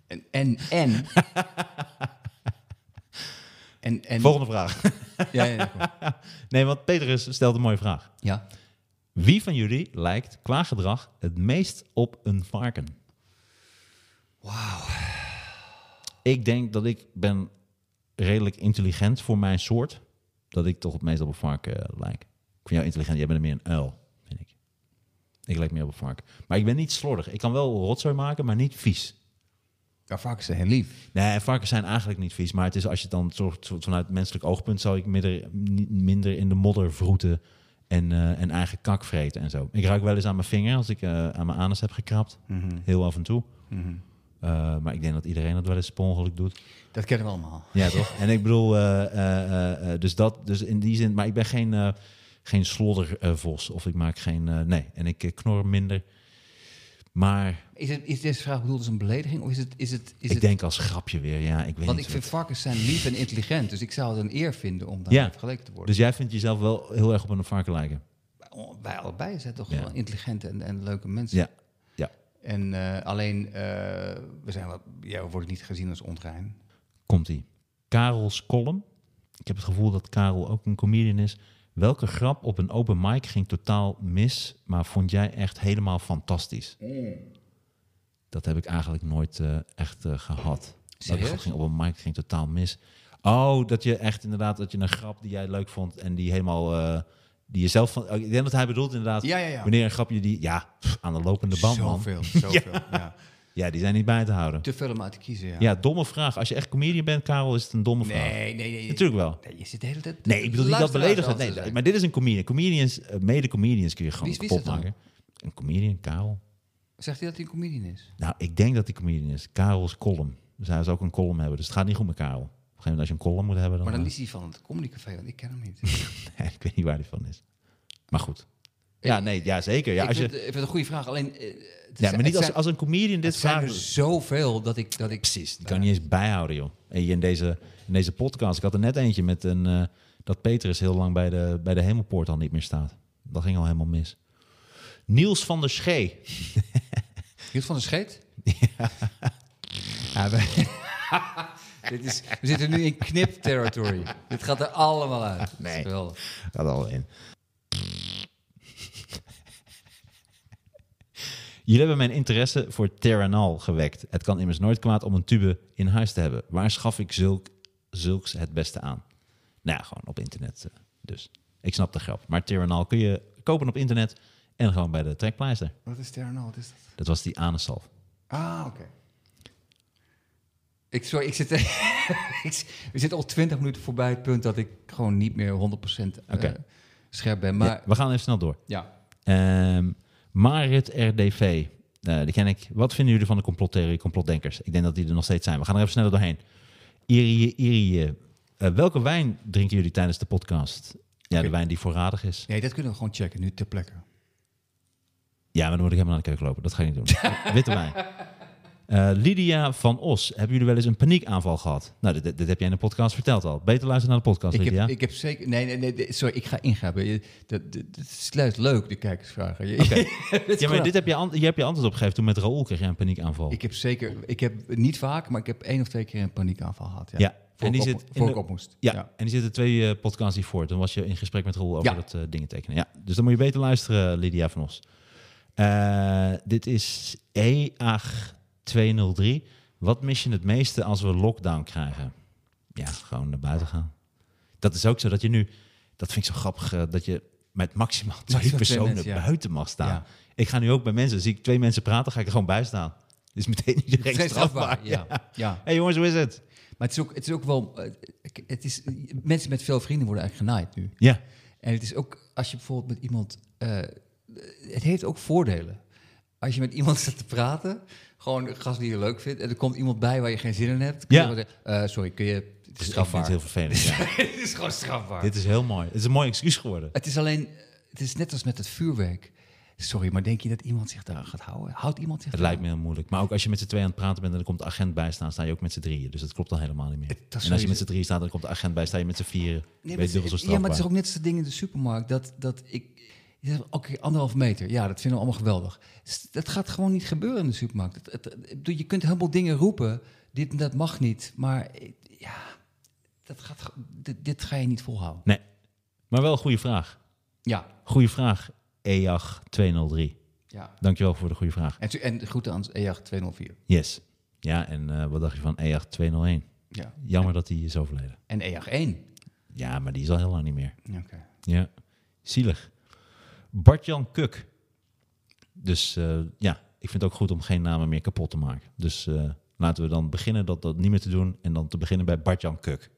En, en, en... en, en Volgende vraag. Ja, ja, ja, kom. Nee, want Petrus stelt een mooie vraag. ja. Wie van jullie lijkt qua gedrag het meest op een varken? Wauw. Ik denk dat ik ben redelijk intelligent voor mijn soort. Dat ik toch het meest op een varken eh, lijk. Ik vind jou intelligent. Jij bent meer een uil, vind ik. Ik lijk meer op een varken. Maar ik ben niet slordig. Ik kan wel rotzooi maken, maar niet vies. Ja, ze heel lief. Nee, varkens zijn eigenlijk niet vies. Maar het is als je dan zorgt vanuit menselijk oogpunt... zou ik minder, minder in de modder vroeten en, eh, en eigen kak vreten en zo. Ik ruik wel eens aan mijn vinger als ik eh, aan mijn anus heb gekrapt. Heel af en toe. Eh, maar ik denk dat iedereen dat wel eens per ongeluk doet. Dat kennen we allemaal. Ja, toch? En ik bedoel, eh, eh, dus dat, dus in die zin, maar ik ben geen, geen sloddervos of ik maak geen, nee, en ik knor minder. Maar Is, het, is deze vraag bedoeld als een belediging? Of is het... Is het, is ik het denk als grapje weer, ja, ik weet want niet. ik vind wat- varkens zijn lief en intelligent. Dus ik zou het een eer vinden om Ja. daarmee vergeleken te worden. Dus jij vindt jezelf wel heel erg op een varken lijken? Wij allebei zijn toch Ja. gewoon intelligente en, en leuke mensen. Ja, ja. En eh, alleen, eh, we, zijn wat, ja, we worden niet gezien als onrein. Komt-ie. Karel's column. Ik heb het gevoel dat Karel ook een comedian is. Welke grap op een open mic ging totaal mis, maar vond jij echt helemaal fantastisch? Dat heb ik eigenlijk nooit eh, echt eh, gehad. Grap ging op een mic ging totaal mis. Oh, dat je echt inderdaad, dat je een grap die jij leuk vond en die helemaal, eh, die je zelf van, oh, ik denk dat hij bedoelt inderdaad, Ja, ja, ja. wanneer een grapje die, ja, pff, aan de lopende band man. Zoveel, ja. Ja, die zijn niet bij te houden. Te veel om uit te kiezen, ja. Ja, domme vraag. Als je echt comedian bent, Karel, is het een domme vraag. Nee, nee, nee. Natuurlijk wel. Nee, je zit de hele tijd... Nee, ik bedoel niet dat beledigend. Nee, maar dit is een comedian. Comedians, eh, mede-comedians kun je gewoon Wie maken. Een comedian, Karel. Zegt hij dat hij een comedian is? Nou, ik denk dat hij comedian is. Karel's column. Dus hij zou ook een column hebben. Dus het gaat niet goed met Karel. Gegeven moment als je een column moet hebben, dan... Maar dan eh, is hij van het Comedy Café, want ik ken hem niet. nee, ik weet niet waar hij van is. Maar goed. Ja, nee, ja, zeker. Ja, ik, als vind, je, ik vind het een goede vraag. Alleen, eh, het ja, zijn- maar niet als, zijn- als een comedian dit zijn vraagt. er zoveel dat ik... Dat ik Precies, die kan niet eens bijhouden, joh. En in deze, in deze podcast, ik had er net eentje met een, eh, dat Petrus heel lang bij de, bij de hemelpoort al niet meer staat. Dat ging al helemaal mis. Niels van der Schee. Hield van de scheet? Ja. we, Dit is, we zitten nu in knip-territory. Dit gaat er allemaal uit. Dat is Nee. geweldig. Gaat al in. Jullie hebben mijn interesse voor Terranal gewekt. Het kan immers nooit kwaad om een tube in huis te hebben. Waar schaf ik zulk, zulks het beste aan? Nou ja, gewoon op internet eh, dus. Ik snap de grap. Maar Terranal kun je kopen op internet en gewoon bij de trekpleister. Wat is? Wat is dat? Dat was die anusalf. Ah, oké. Ik, sorry, ik zit, ik, we zitten al twintig minuten voorbij het punt dat ik gewoon niet meer 100% eh, scherp ben. Maar Ja, we gaan even snel door. ja, Ehm Marit RDV. eh, die ken ik. Wat vinden jullie van de complottheorie, complotdenkers? Ik denk dat die er nog steeds zijn. We gaan er even sneller doorheen. Irie, Irie, eh, welke wijn drinken jullie tijdens de podcast? Ja, de wijn die voorradig is. nee, dat kunnen we gewoon checken, nu ter plekke. Ja, maar dan moet ik helemaal naar de keuken lopen. Dat ga ik niet doen. Witte wijn. Eh, Lydia van Os. Hebben jullie wel eens een paniekaanval gehad? Nou, dit, dit, dit heb jij in de podcast verteld al. Beter luisteren naar de podcast, Ik Lydia. heb, ik heb zeker... Nee, nee, nee, sorry, ik ga. Je- Dat, dat, dat is juist leuk, de kijkersvragen. Je- Oké. Is ja, maar dit heb je, an- je hebt je antwoord opgegeven. Toen met Raoul kreeg je een paniekaanval. Ik heb zeker... Ik heb niet vaak, maar ik heb één of twee keer een paniekaanval gehad. Ja, Ja, Voor en die ik zit op, voor de- ik op moest. Ja, en die zitten twee eh, podcasts die voor. Toen was je in gesprek met Roel over Ja. dat eh, dingen tekenen. Ja, dus dan moet je beter luisteren, Lydia van Os. Dit is E EAG203. Wat mis je het meeste als we lockdown krijgen? Ja, gewoon naar buiten gaan. Dat is ook zo dat je nu, dat vind ik zo grappig, eh, dat je met maximaal twee personen mensen, ja. buiten mag staan. Ja. Ik ga nu ook bij mensen, zie ik twee mensen praten, ga ik er gewoon bij staan. Dus meteen iedereen strafbaar. strafbaar, ja. ja. hey jongens, hoe is het? Maar het is ook, het is ook wel... eh, Het is, mensen met veel vrienden worden eigenlijk genaaid nu. Ja, En het is ook, als je bijvoorbeeld met iemand... eh, het heeft ook voordelen. Als je met iemand zit te praten, gewoon een gast die je leuk vindt... en er komt iemand bij waar je geen zin in hebt... kun Ja. zeggen, eh, sorry, kun je... Het is strafbaar. het heel vervelend. Ja. het is gewoon strafbaar. Dit is heel mooi. Het is een mooi excuus geworden. Het is alleen... Het is net als met het vuurwerk. Sorry, maar denk je dat iemand zich daar gaat houden? Houdt iemand zich Het lijkt me heel moeilijk. Maar ook als je met z'n tweeën aan het praten bent en er komt de agent bij staan, sta je ook met z'n drieën. Dus dat klopt dan helemaal niet meer. Het- en als je met z'n drieën staat en er komt de agent bij, sta je met z'n vieren. Nee, maar je dubbel zo het, ja, maar het is ook net als dat ding in de supermarkt. Dat, dat ik... Oké, anderhalf meter. Ja, dat vinden we allemaal geweldig. Dat gaat gewoon niet gebeuren in de supermarkt. Het, het- je kunt helemaal dingen roepen. Dit en dat mag niet. Maar eh, ja, dat gaat, dit, dit ga je niet volhouden. Nee. Maar wel een goede vraag. Ja, Goede vraag. EJAG 203. ja. Dankjewel voor de goede vraag. En, en groeten aan E EJAG 204. Yes. Ja, en eh, wat dacht je van EJAG 201? Ja. Jammer dat hij is overleden. En EJAG 1. Ja, maar die is al heel lang niet meer. Oké. Ja, zielig. Bart-Jan Kuk. Dus eh, ja, ik vind het ook goed om geen namen meer kapot te maken. Dus eh, laten we dan beginnen dat, dat niet meer te doen. En dan te beginnen bij Bart-Jan Kuk.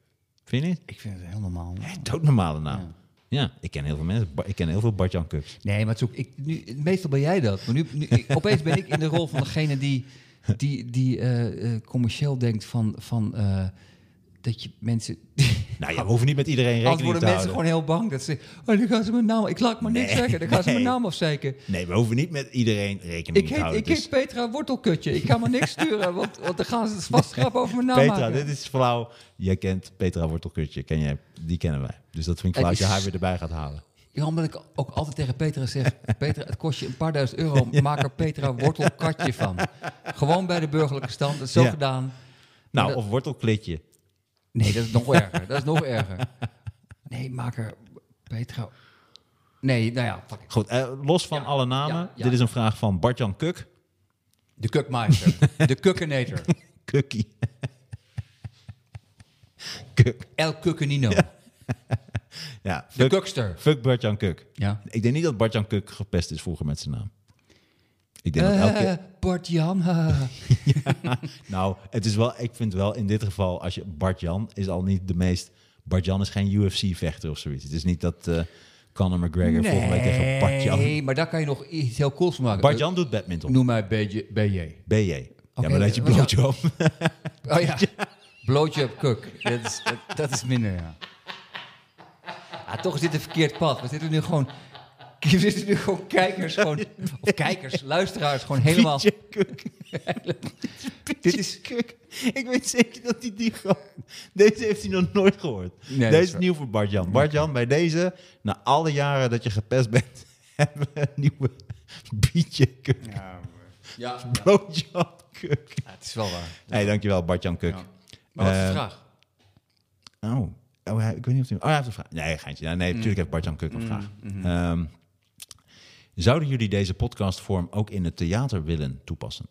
Vind je niet? Ik vind het heel normaal. Doodnormale naam. Ja. Ja. ik ken heel veel mensen. Ik ken heel veel Bart-Jan Kuks. Nee, maar ook, ik, nu, meestal ben jij dat. Maar nu, nu ik- opeens ben ik in de rol van degene die, die, die eh, commercieel denkt van, van dat je mensen... Nou ja, we hoeven niet met iedereen rekening worden te mensen houden. gewoon heel bang. Dat ze, oh, dan gaan ze mijn naam... Ik laat maar niks Nee, zeggen. Dan gaan ze mijn nee. naam afzeiken. Nee, we hoeven niet met iedereen rekening Ik te heet, houden. ik Dus- heet Petra Wortelkutje. Ik kan maar niks sturen, want, want dan gaan ze het grap over mijn naam Petra, maken. dit is flauw. Jij kent Petra Wortelkutje. Ken jij? Die kennen wij. Dus dat vind ik flauw als je haar weer erbij gaat halen. Ja, omdat ik ook altijd tegen Petra zeg... Petra, het kost je een paar duizend euro. Maak er Petra Wortelkatje van. Gewoon bij de burgerlijke stand. Dat is zo Ja. gedaan. Nou, dat- of wortelklitje. Nee, dat is nog erger. Dat is nog erger. Nee, maak er Petra... Nee, nou ja, fuck. Goed, eh, los van Ja, alle namen. ja, ja. Dit is een vraag van Bart-Jan Kuk. De kukmeister. De kukkenator. Kukkie. Kuk. El Kukkenino. Ja, De fuck, kukster. fuck Bart-Jan Kuk. Ja. Ik denk niet dat Bart-Jan Kuk gepest is vroeger met zijn naam. Ik denk dat elke Eh. Bart-Jan. Nou, het is wel, ik vind wel in dit geval, als je Bart-Jan is al niet de meest... Bart-Jan is geen UFC-vechter of zoiets. Het is niet dat eh Conor McGregor volgende week tegen Bart-Jan... Nee, maar daar kan je nog iets heel cools van maken. Bart-Jan doet badminton. Noem mij BJ. BJ. BJ. Ja, maar dat je blootje op. Oh ja. Blootje op kuk. Dat is, dat, dat is minder, ja. Ah, toch is dit een verkeerd pad. We zitten nu gewoon... We zitten nu gewoon kijkers, gewoon, of kijkers, luisteraars, gewoon helemaal... Dit is, Kuk. Ik weet zeker dat hij die gewoon... Deze heeft hij nog nooit gehoord. Nee, deze is nieuw voor Bart-Jan. Bart-Jan, bij deze, na alle jaren dat je gepest bent... hebben we een nieuwe BJ Kuk. ja, ja, op Kuk. het is wel waar. hey, dankjewel Bart-Jan Kuk. Ja. Maar wat is de Eh, vraag? Oh. Oh, ik weet niet of hij... Oh, hij heeft een vraag. Nee, geintje. Ja, Mm. nee, natuurlijk heeft Bart-Jan Kuk een vraag. mhm. Ehm, zouden jullie deze podcastvorm ook in het theater willen toepassen?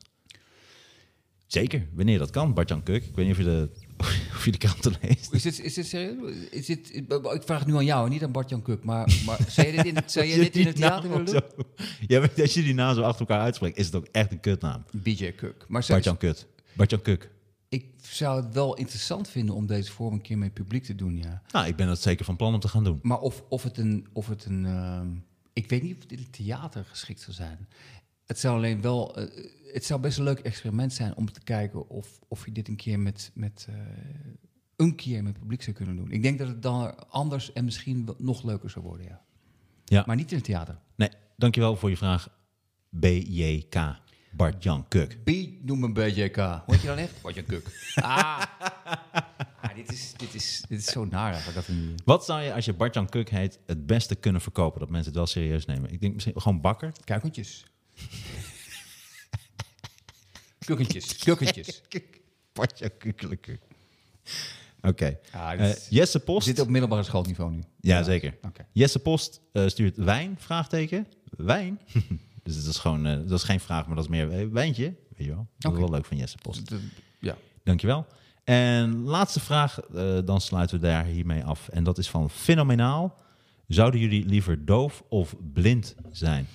Zeker, wanneer dat kan, Bart-Jan Kuk. Ik weet niet of je de, of je de kranten leest. Is dit, is dit serieus? Is dit, ik vraag het nu aan jou, niet aan Bart-Jan Kuk. Maar, maar zou je dit in, zou je dit in het theater willen doen? Ja, maar als je die naam zo achter elkaar uitspreekt, is het ook echt een kutnaam. BJ Kuk. Bart-Jan Kut. Bart-Jan Kuk. ik zou het wel interessant vinden om deze vorm een keer met publiek te doen, ja. Nou, ik ben dat zeker van plan om te gaan doen. Maar of, of het een... Of het een ehm, ik weet niet of het in het theater geschikt zou zijn. Het zou alleen wel... eh, het zou best een leuk experiment zijn om te kijken of, of je dit een keer met... met eh, een keer met publiek zou kunnen doen. Ik denk dat het dan anders en misschien nog leuker zou worden, ja. Ja. Maar niet in het theater. Nee, dankjewel voor je vraag. BJK. Bart-Jan Kuk. B, noem me BJK. Heet je dan echt? Bart-Jan Kuk. Ah. ah dit, is, dit, is, dit is zo naar dat. Wat zou je, als je Bart-Jan Kuk heet, het beste kunnen verkopen? Dat mensen het wel serieus nemen. Ik denk misschien gewoon bakker. Kuikentjes. Kukkentjes. Kukkentjes. Bart-Jan Kukkeleke. Oké. Ah, Eh, is- Jesse Post. zitten op middelbare schoolniveau nu. Ja, zeker. Jesse Post eh, stuurt wijn, vraagteken. Wijn? dus dat is gewoon, eh, dat is geen vraag, maar dat is meer wijntje. Weet je wel? Dat is wel leuk van Jesse Post. Ja. Dankjewel. En laatste vraag, eh, dan sluiten we daar hiermee af. En dat is van fenomenaal. Zouden jullie liever doof of blind zijn?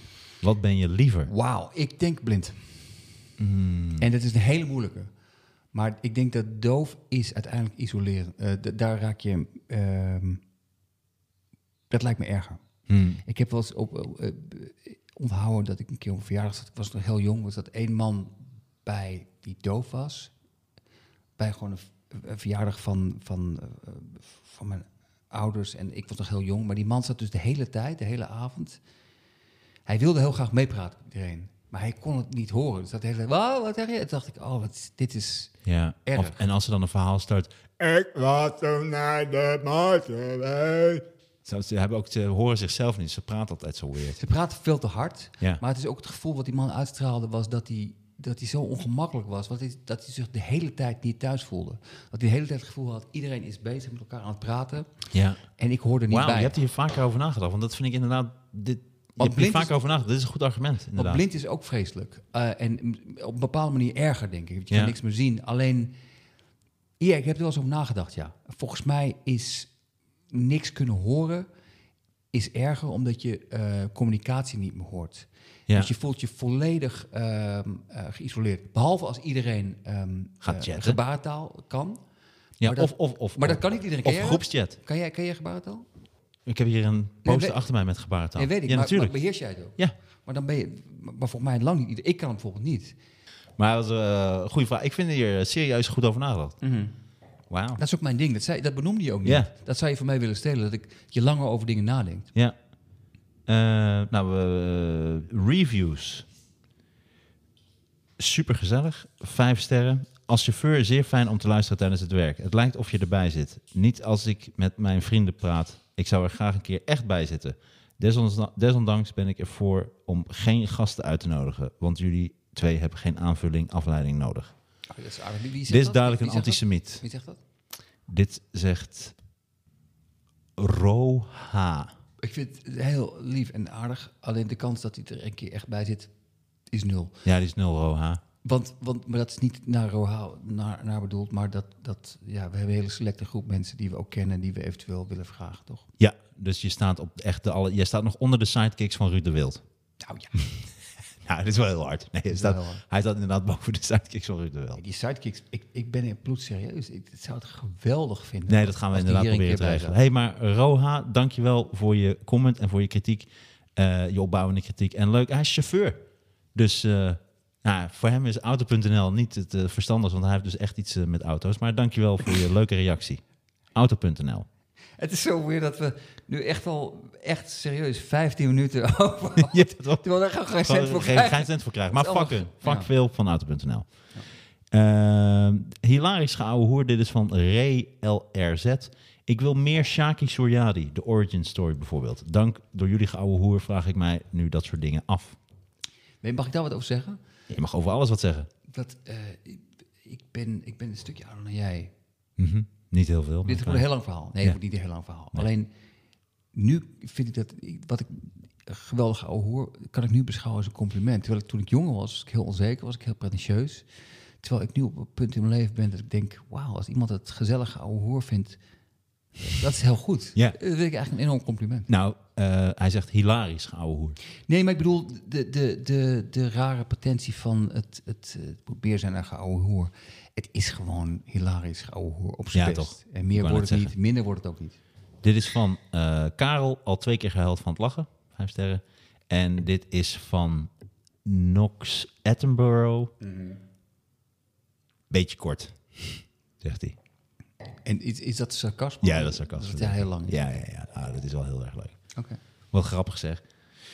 Wat ben je liever? Wauw, ik denk blind. Hmm. En dat is een hele moeilijke. Maar ik denk dat doof is uiteindelijk isoleren. Eh, daar raak je... ehm, dat lijkt me erger. Hmm. Ik heb wel eens op, eh, onthouden dat ik een keer op een verjaardag zat. Ik was nog heel jong. Was dat één man bij die doof was. Bij gewoon een, verjaardag van, van, eh, van mijn ouders. En ik was nog heel jong. Maar die man zat dus de hele tijd, de hele avond. Hij wilde heel graag meepraten met iedereen. Maar hij kon het niet horen. Dus dat hele tijd, "Wow, wat zeg je? Toen dacht ik, oh, wat, dit is... Ja. Erg. Of, en als er dan een verhaal start. Ik was toen naar de geweest. Ze, ze hebben ook, ze horen zichzelf niet. Ze praten altijd zo weird. Ze praten veel te hard. Ja. Maar het is ook het gevoel wat die man uitstraalde, was dat hij, dat hij zo ongemakkelijk was. Dat hij zich de hele tijd niet thuis voelde. Dat hij de hele tijd het gevoel had, iedereen is bezig met elkaar aan het praten. Ja. En ik hoorde niet Wauw, bij. je hebt hier vaker over nagedacht. Want dat vind ik inderdaad... Dit, je Want hebt hier blind vaker is- over nagedacht. Dit is een goed argument, blind is ook vreselijk. Eh, en op een bepaalde manier erger, denk ik. Want je Ja. kan niks meer zien. Alleen, ja, ik heb er wel eens over nagedacht, ja. Volgens mij is niks kunnen horen is erger omdat je eh, communicatie niet meer hoort. Ja. Dus je voelt je volledig ehm, eh, geïsoleerd. Behalve als iedereen ehm, Gaat eh, chatten. gebarentaal kan. ja, maar dat- of, of, of, Maar dat kan niet iedereen. Of groepschat. Kan jij, kan jij gebarentaal? Ik heb hier een poster weet- achter mij met gebarentaal. Nee, weet ik. Ja, maar, natuurlijk. maar beheers jij het ook? Ja. Maar dan ben je... Maar volgens mij lang niet. Ik kan het bijvoorbeeld niet. Maar dat was eh, een goede vraag. Ik vind hier serieus goed over nagedacht. Wauw. Dat is ook mijn ding. Dat, zei, dat benoemde je ook niet. Dat zou je van mij willen stelen. Dat ik je langer over dingen nadenkt. Ja. Eh, nou, eh, reviews. Super gezellig. Vijf sterren. Als chauffeur zeer fijn om te luisteren tijdens het werk. Het lijkt of je erbij zit. Niet als ik met mijn vrienden praat. Ik zou er graag een keer echt bij zitten. Desondanks, ben ik ervoor om geen gasten uit te nodigen. Want jullie twee hebben geen aanvulling, afleiding nodig. Oh, dat is Dit is dat? duidelijk een dat? antisemiet. Wie zegt dat? Dit zegt Roha. Ik vind het heel lief en aardig. Alleen de kans dat hij er een keer echt bij zit, is nul. Ja, die is nul Roha. Want, want maar dat is niet naar Roha naar, naar bedoeld, maar dat, dat, ja, we hebben een hele selecte groep mensen die we ook kennen, die we eventueel willen vragen, toch? Ja, dus je staat op echt de alle. Je staat nog onder de sidekicks van Ruud de Wild. Nou ja, Ja, dit is wel heel hard. Nee, hij, is staat, wel heel hard. hij staat inderdaad boven de sidekicks van Ruud Wild. die sidekicks, ik, ik ben in bloed serieus. Ik zou het geweldig vinden. Nee, dat gaan we inderdaad proberen te regelen. hey, maar Roha, dankjewel voor je comment en voor je kritiek. eh, je opbouwende kritiek. En leuk, hij is chauffeur. Dus eh, nou, voor hem is auto.nl niet het verstandigste, want hij heeft dus echt iets met auto's. Maar dankjewel voor je leuke reactie. Auto.nl. Het is zo weer dat we nu echt al, echt serieus, 15 minuten over. Ja, dat wel. Terwijl we er gewoon geen cent voor krijgen. geen cent voor krijgen. Maar fucken. Fuck ja. veel van auto.nl. Ehm, hilarisch geouwe hoer. Dit is van Ray LRZ. Ik wil meer Shaki Soriadi, de origin story bijvoorbeeld. Dank door jullie geouwe hoer vraag ik mij nu dat soort dingen af. Nee, Mag ik daar wat over zeggen? Je mag over alles wat zeggen. Dat, eh, ik, ben, ik ben een stukje ouder dan jij. Mhm. Niet heel veel. Dit wordt een heel lang verhaal. Nee, het wordt niet een heel lang verhaal. Nee. Alleen, nu vind ik dat, wat ik geweldig ouwe hoor, kan ik nu beschouwen als een compliment. Terwijl ik toen ik jonger was, was ik heel onzeker, was ik heel pretentieus. Terwijl ik nu op een punt in mijn leven ben dat ik denk, wauw, als iemand het gezellige ouwe hoor vindt, dat is heel goed. Ja. Dat vind ik eigenlijk een enorm compliment. Nou, eh, hij zegt hilarisch geouwe hoer. Nee, maar ik bedoel de, de, de, de rare potentie van het, het, het probeer zijn naar geouwe hoer. Het is gewoon hilarisch hoor op zijn Ja, best. toch. En meer wordt het niet, minder wordt het ook niet. Dit is van eh, Karel, al twee keer gehuild van het lachen. Vijf sterren. En dit is van Knox Attenborough. Beetje kort, zegt hij. En is, is dat sarcasme? Ja, dat is sarcasme. Dat is heel lang. Ja, ja, ja. Ah, dat is wel heel erg leuk. Oké. Wat grappig zeg.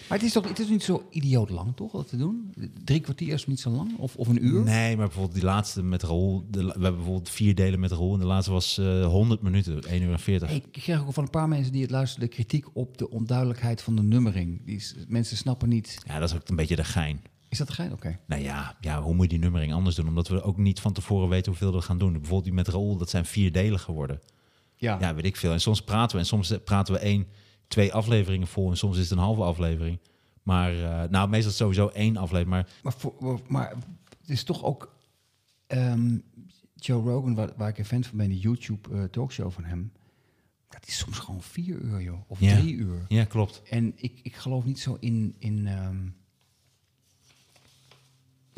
Maar het is toch het is niet zo idioot lang, toch, dat te doen? Drie kwartier is niet zo lang? Of, of een uur? Nee, maar bijvoorbeeld die laatste met Raoul. De, we hebben bijvoorbeeld vier delen met Raoul. En de laatste was eh 100 minuten, 1 uur en 40. Hey, ik kreeg ook van een paar mensen die het luisterden kritiek op de onduidelijkheid van de nummering. Die is, mensen snappen niet. Ja, dat is ook een beetje de gein. Is dat de gein? Oké. Nou ja, ja, hoe moet je die nummering anders doen? Omdat we ook niet van tevoren weten hoeveel we gaan doen. Bijvoorbeeld die met Raoul, dat zijn vier delen geworden. Ja. Ja, weet ik veel. En soms praten we. En soms praten we één, twee afleveringen vol. En soms is het een halve aflevering. Maar, eh, nou, meestal het sowieso één aflevering. Maar Maar, voor, maar is toch ook ehm, Joe Rogan, waar, waar ik een fan van ben, die YouTube eh, talkshow van hem. Dat is soms gewoon vier uur, joh. Of Ja. drie uur. Ja, klopt. En ik, ik geloof niet zo in. in ehm,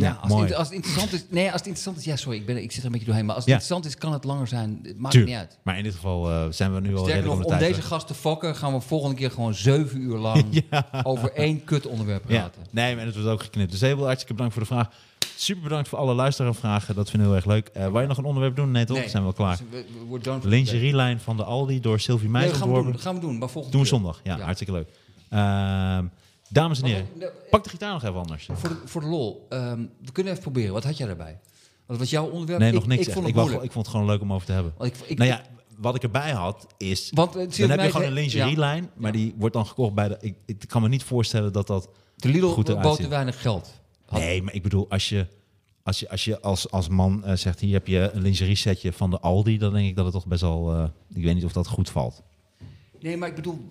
Ja, als, het, mooi. inter- als het interessant is. Nee, als het interessant is. Ja, sorry, ik, ben, ik zit er een beetje doorheen. Maar als het interessant is, kan het langer zijn. Het maakt niet uit. Maar in dit geval eh, zijn we nu al redelijk nog, om deze gast te fokken, gaan we volgende keer gewoon zeven uur lang over één kut onderwerp praten. nee, maar het wordt ook geknipt. Dus heel hartstikke bedankt voor de vraag. Super bedankt voor alle luisteraarvragen. Dat vinden we heel erg leuk. Wou je nog een onderwerp doen? Nee, toch? Nee. Zijn we al klaar. Dus for Lingerielijn van de Aldi door Sylvie. Meijer Nee, dat gaan we doen. gaan we doen, maar volgende Doen we zondag. Ja, Ja. hartstikke leuk. Ehm, dames en heren, nee, pak de gitaar nog even anders. Voor de, voor de lol, ehm, we kunnen even proberen. Wat had jij daarbij? Wat was jouw onderwerp? Nee, ik, nog niks. Ik vond Ik, wou, ik vond het gewoon leuk om over te hebben. Ik, nou ja, wat ik erbij had is... want, eh, Dan heb je gewoon een lingerielijn, maar Ja. die wordt dan gekocht bij de... Ik, ik kan me niet voorstellen dat dat... De Lidl goed bood te weinig geld. Had- Nee, maar ik bedoel, als je als, je, als, je als, als man eh, zegt... hier heb je een lingerie setje van de Aldi... dan denk ik dat het toch best wel... eh, ik weet niet of dat goed valt. Nee, maar ik bedoel,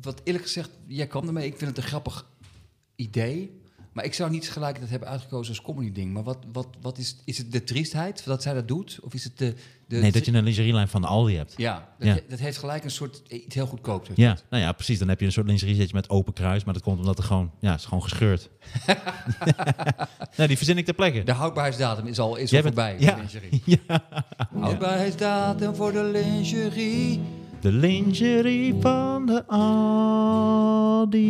wat eerlijk gezegd, jij kwam ermee. Ik vind het een grappig idee. Maar ik zou niet tegelijkertijd hebben uitgekozen als comedy ding. Maar wat, wat, wat is, is het de triestheid dat zij dat doet? Of is het de... de Nee, dat je een lingerielijn van de Aldi hebt. Ja, dat, Ja. he- dat heeft gelijk een soort iets heel goedkoops. heeft Ja, nou ja, precies. Dan heb je een soort lingerie setje met open kruis... maar dat komt omdat er gewoon... Ja, het is gewoon gescheurd. nee, die verzin ik ter plekke. De houdbaarheidsdatum is al, is al bent- voorbij. ja. de lingerie. Ja. Houdbaarheidsdatum voor de lingerie. De lingerie van de Aldi.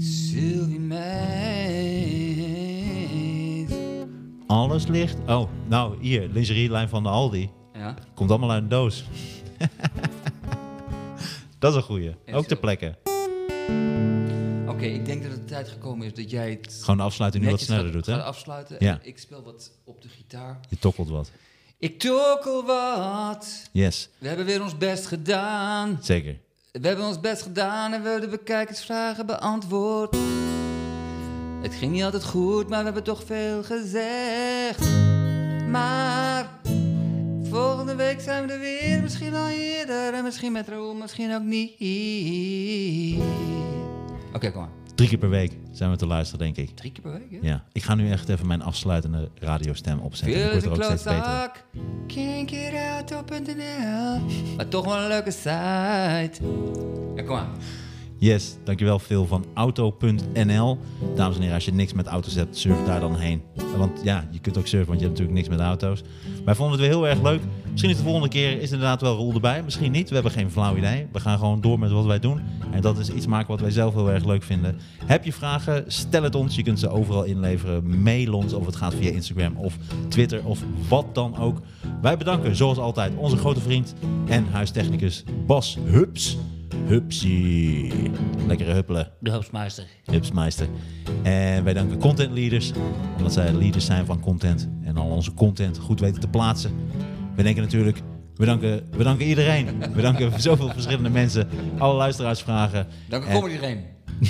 Sylvie Meid. Alles ligt... Oh, nou, hier, lingerielijn van de Aldi. Ja. Komt allemaal uit een doos. dat is een goeie. Ook ter zo. plekke. Oké, ik denk dat het tijd gekomen is dat jij het Gewoon de afsluiting nu wat sneller gaat, doet, hè? afsluiten. Ja. En Ik speel wat op de gitaar. Je tokkelt wat. Ik tokkel wat. Yes, We hebben weer ons best gedaan. zeker. We hebben ons best gedaan en we de bekijkersvragen beantwoord. Het ging niet altijd goed, maar we hebben toch veel gezegd. Maar volgende week zijn we er weer. Misschien al eerder en misschien met Raoul, misschien ook niet. Oké, kom maar. Drie keer per week zijn we te luisteren, denk ik. Drie keer per week, hè? Ja, ik ga nu echt even mijn afsluitende radiostem opzetten. Ik Veel word is er ook steeds beter. Maar toch wel een leuke site. Ja, kom maar. Yes, dankjewel Phil van auto.nl. Dames en heren, als je niks met auto's hebt, surf daar dan heen. Want ja, je kunt ook surfen, want je hebt natuurlijk niks met auto's. Wij vonden het weer heel erg leuk. Misschien is de volgende keer is inderdaad wel Roel erbij. Misschien niet, we hebben geen flauw idee. We gaan gewoon door met wat wij doen. En dat is iets maken wat wij zelf heel erg leuk vinden. Heb je vragen, stel het ons. Je kunt ze overal inleveren. Mail ons of het gaat via Instagram of Twitter of wat dan ook. Wij bedanken zoals altijd onze grote vriend en huistechnicus Bas Hups. Hupsie. Lekkere huppelen. De hoofdmeister. Hupsmeister. En wij danken content leaders, omdat zij leaders zijn van content en al onze content goed weten te plaatsen. We denken natuurlijk, we danken, we danken iedereen. We danken zoveel verschillende mensen, alle luisteraarsvragen. Dank En- kom iedereen.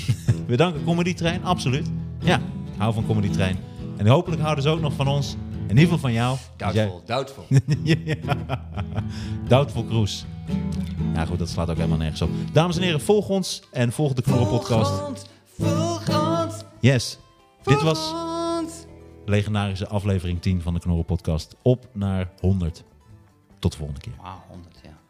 We danken Comedy Train, absoluut. Ja, hou van Comedy Train. En hopelijk houden ze ook nog van ons. In ieder geval van jou. Want jij- Doubtful, doubtful. ja. Doubtful Cruise. Ja goed, dat slaat ook helemaal nergens op. Dames en heren, volg ons en volg de Knorren podcast. Volg ons, volg ons, Yes, dit was legendarische aflevering 10 van de Knorren Podcast op naar 100. Tot de volgende keer. Wauw, 100, ja.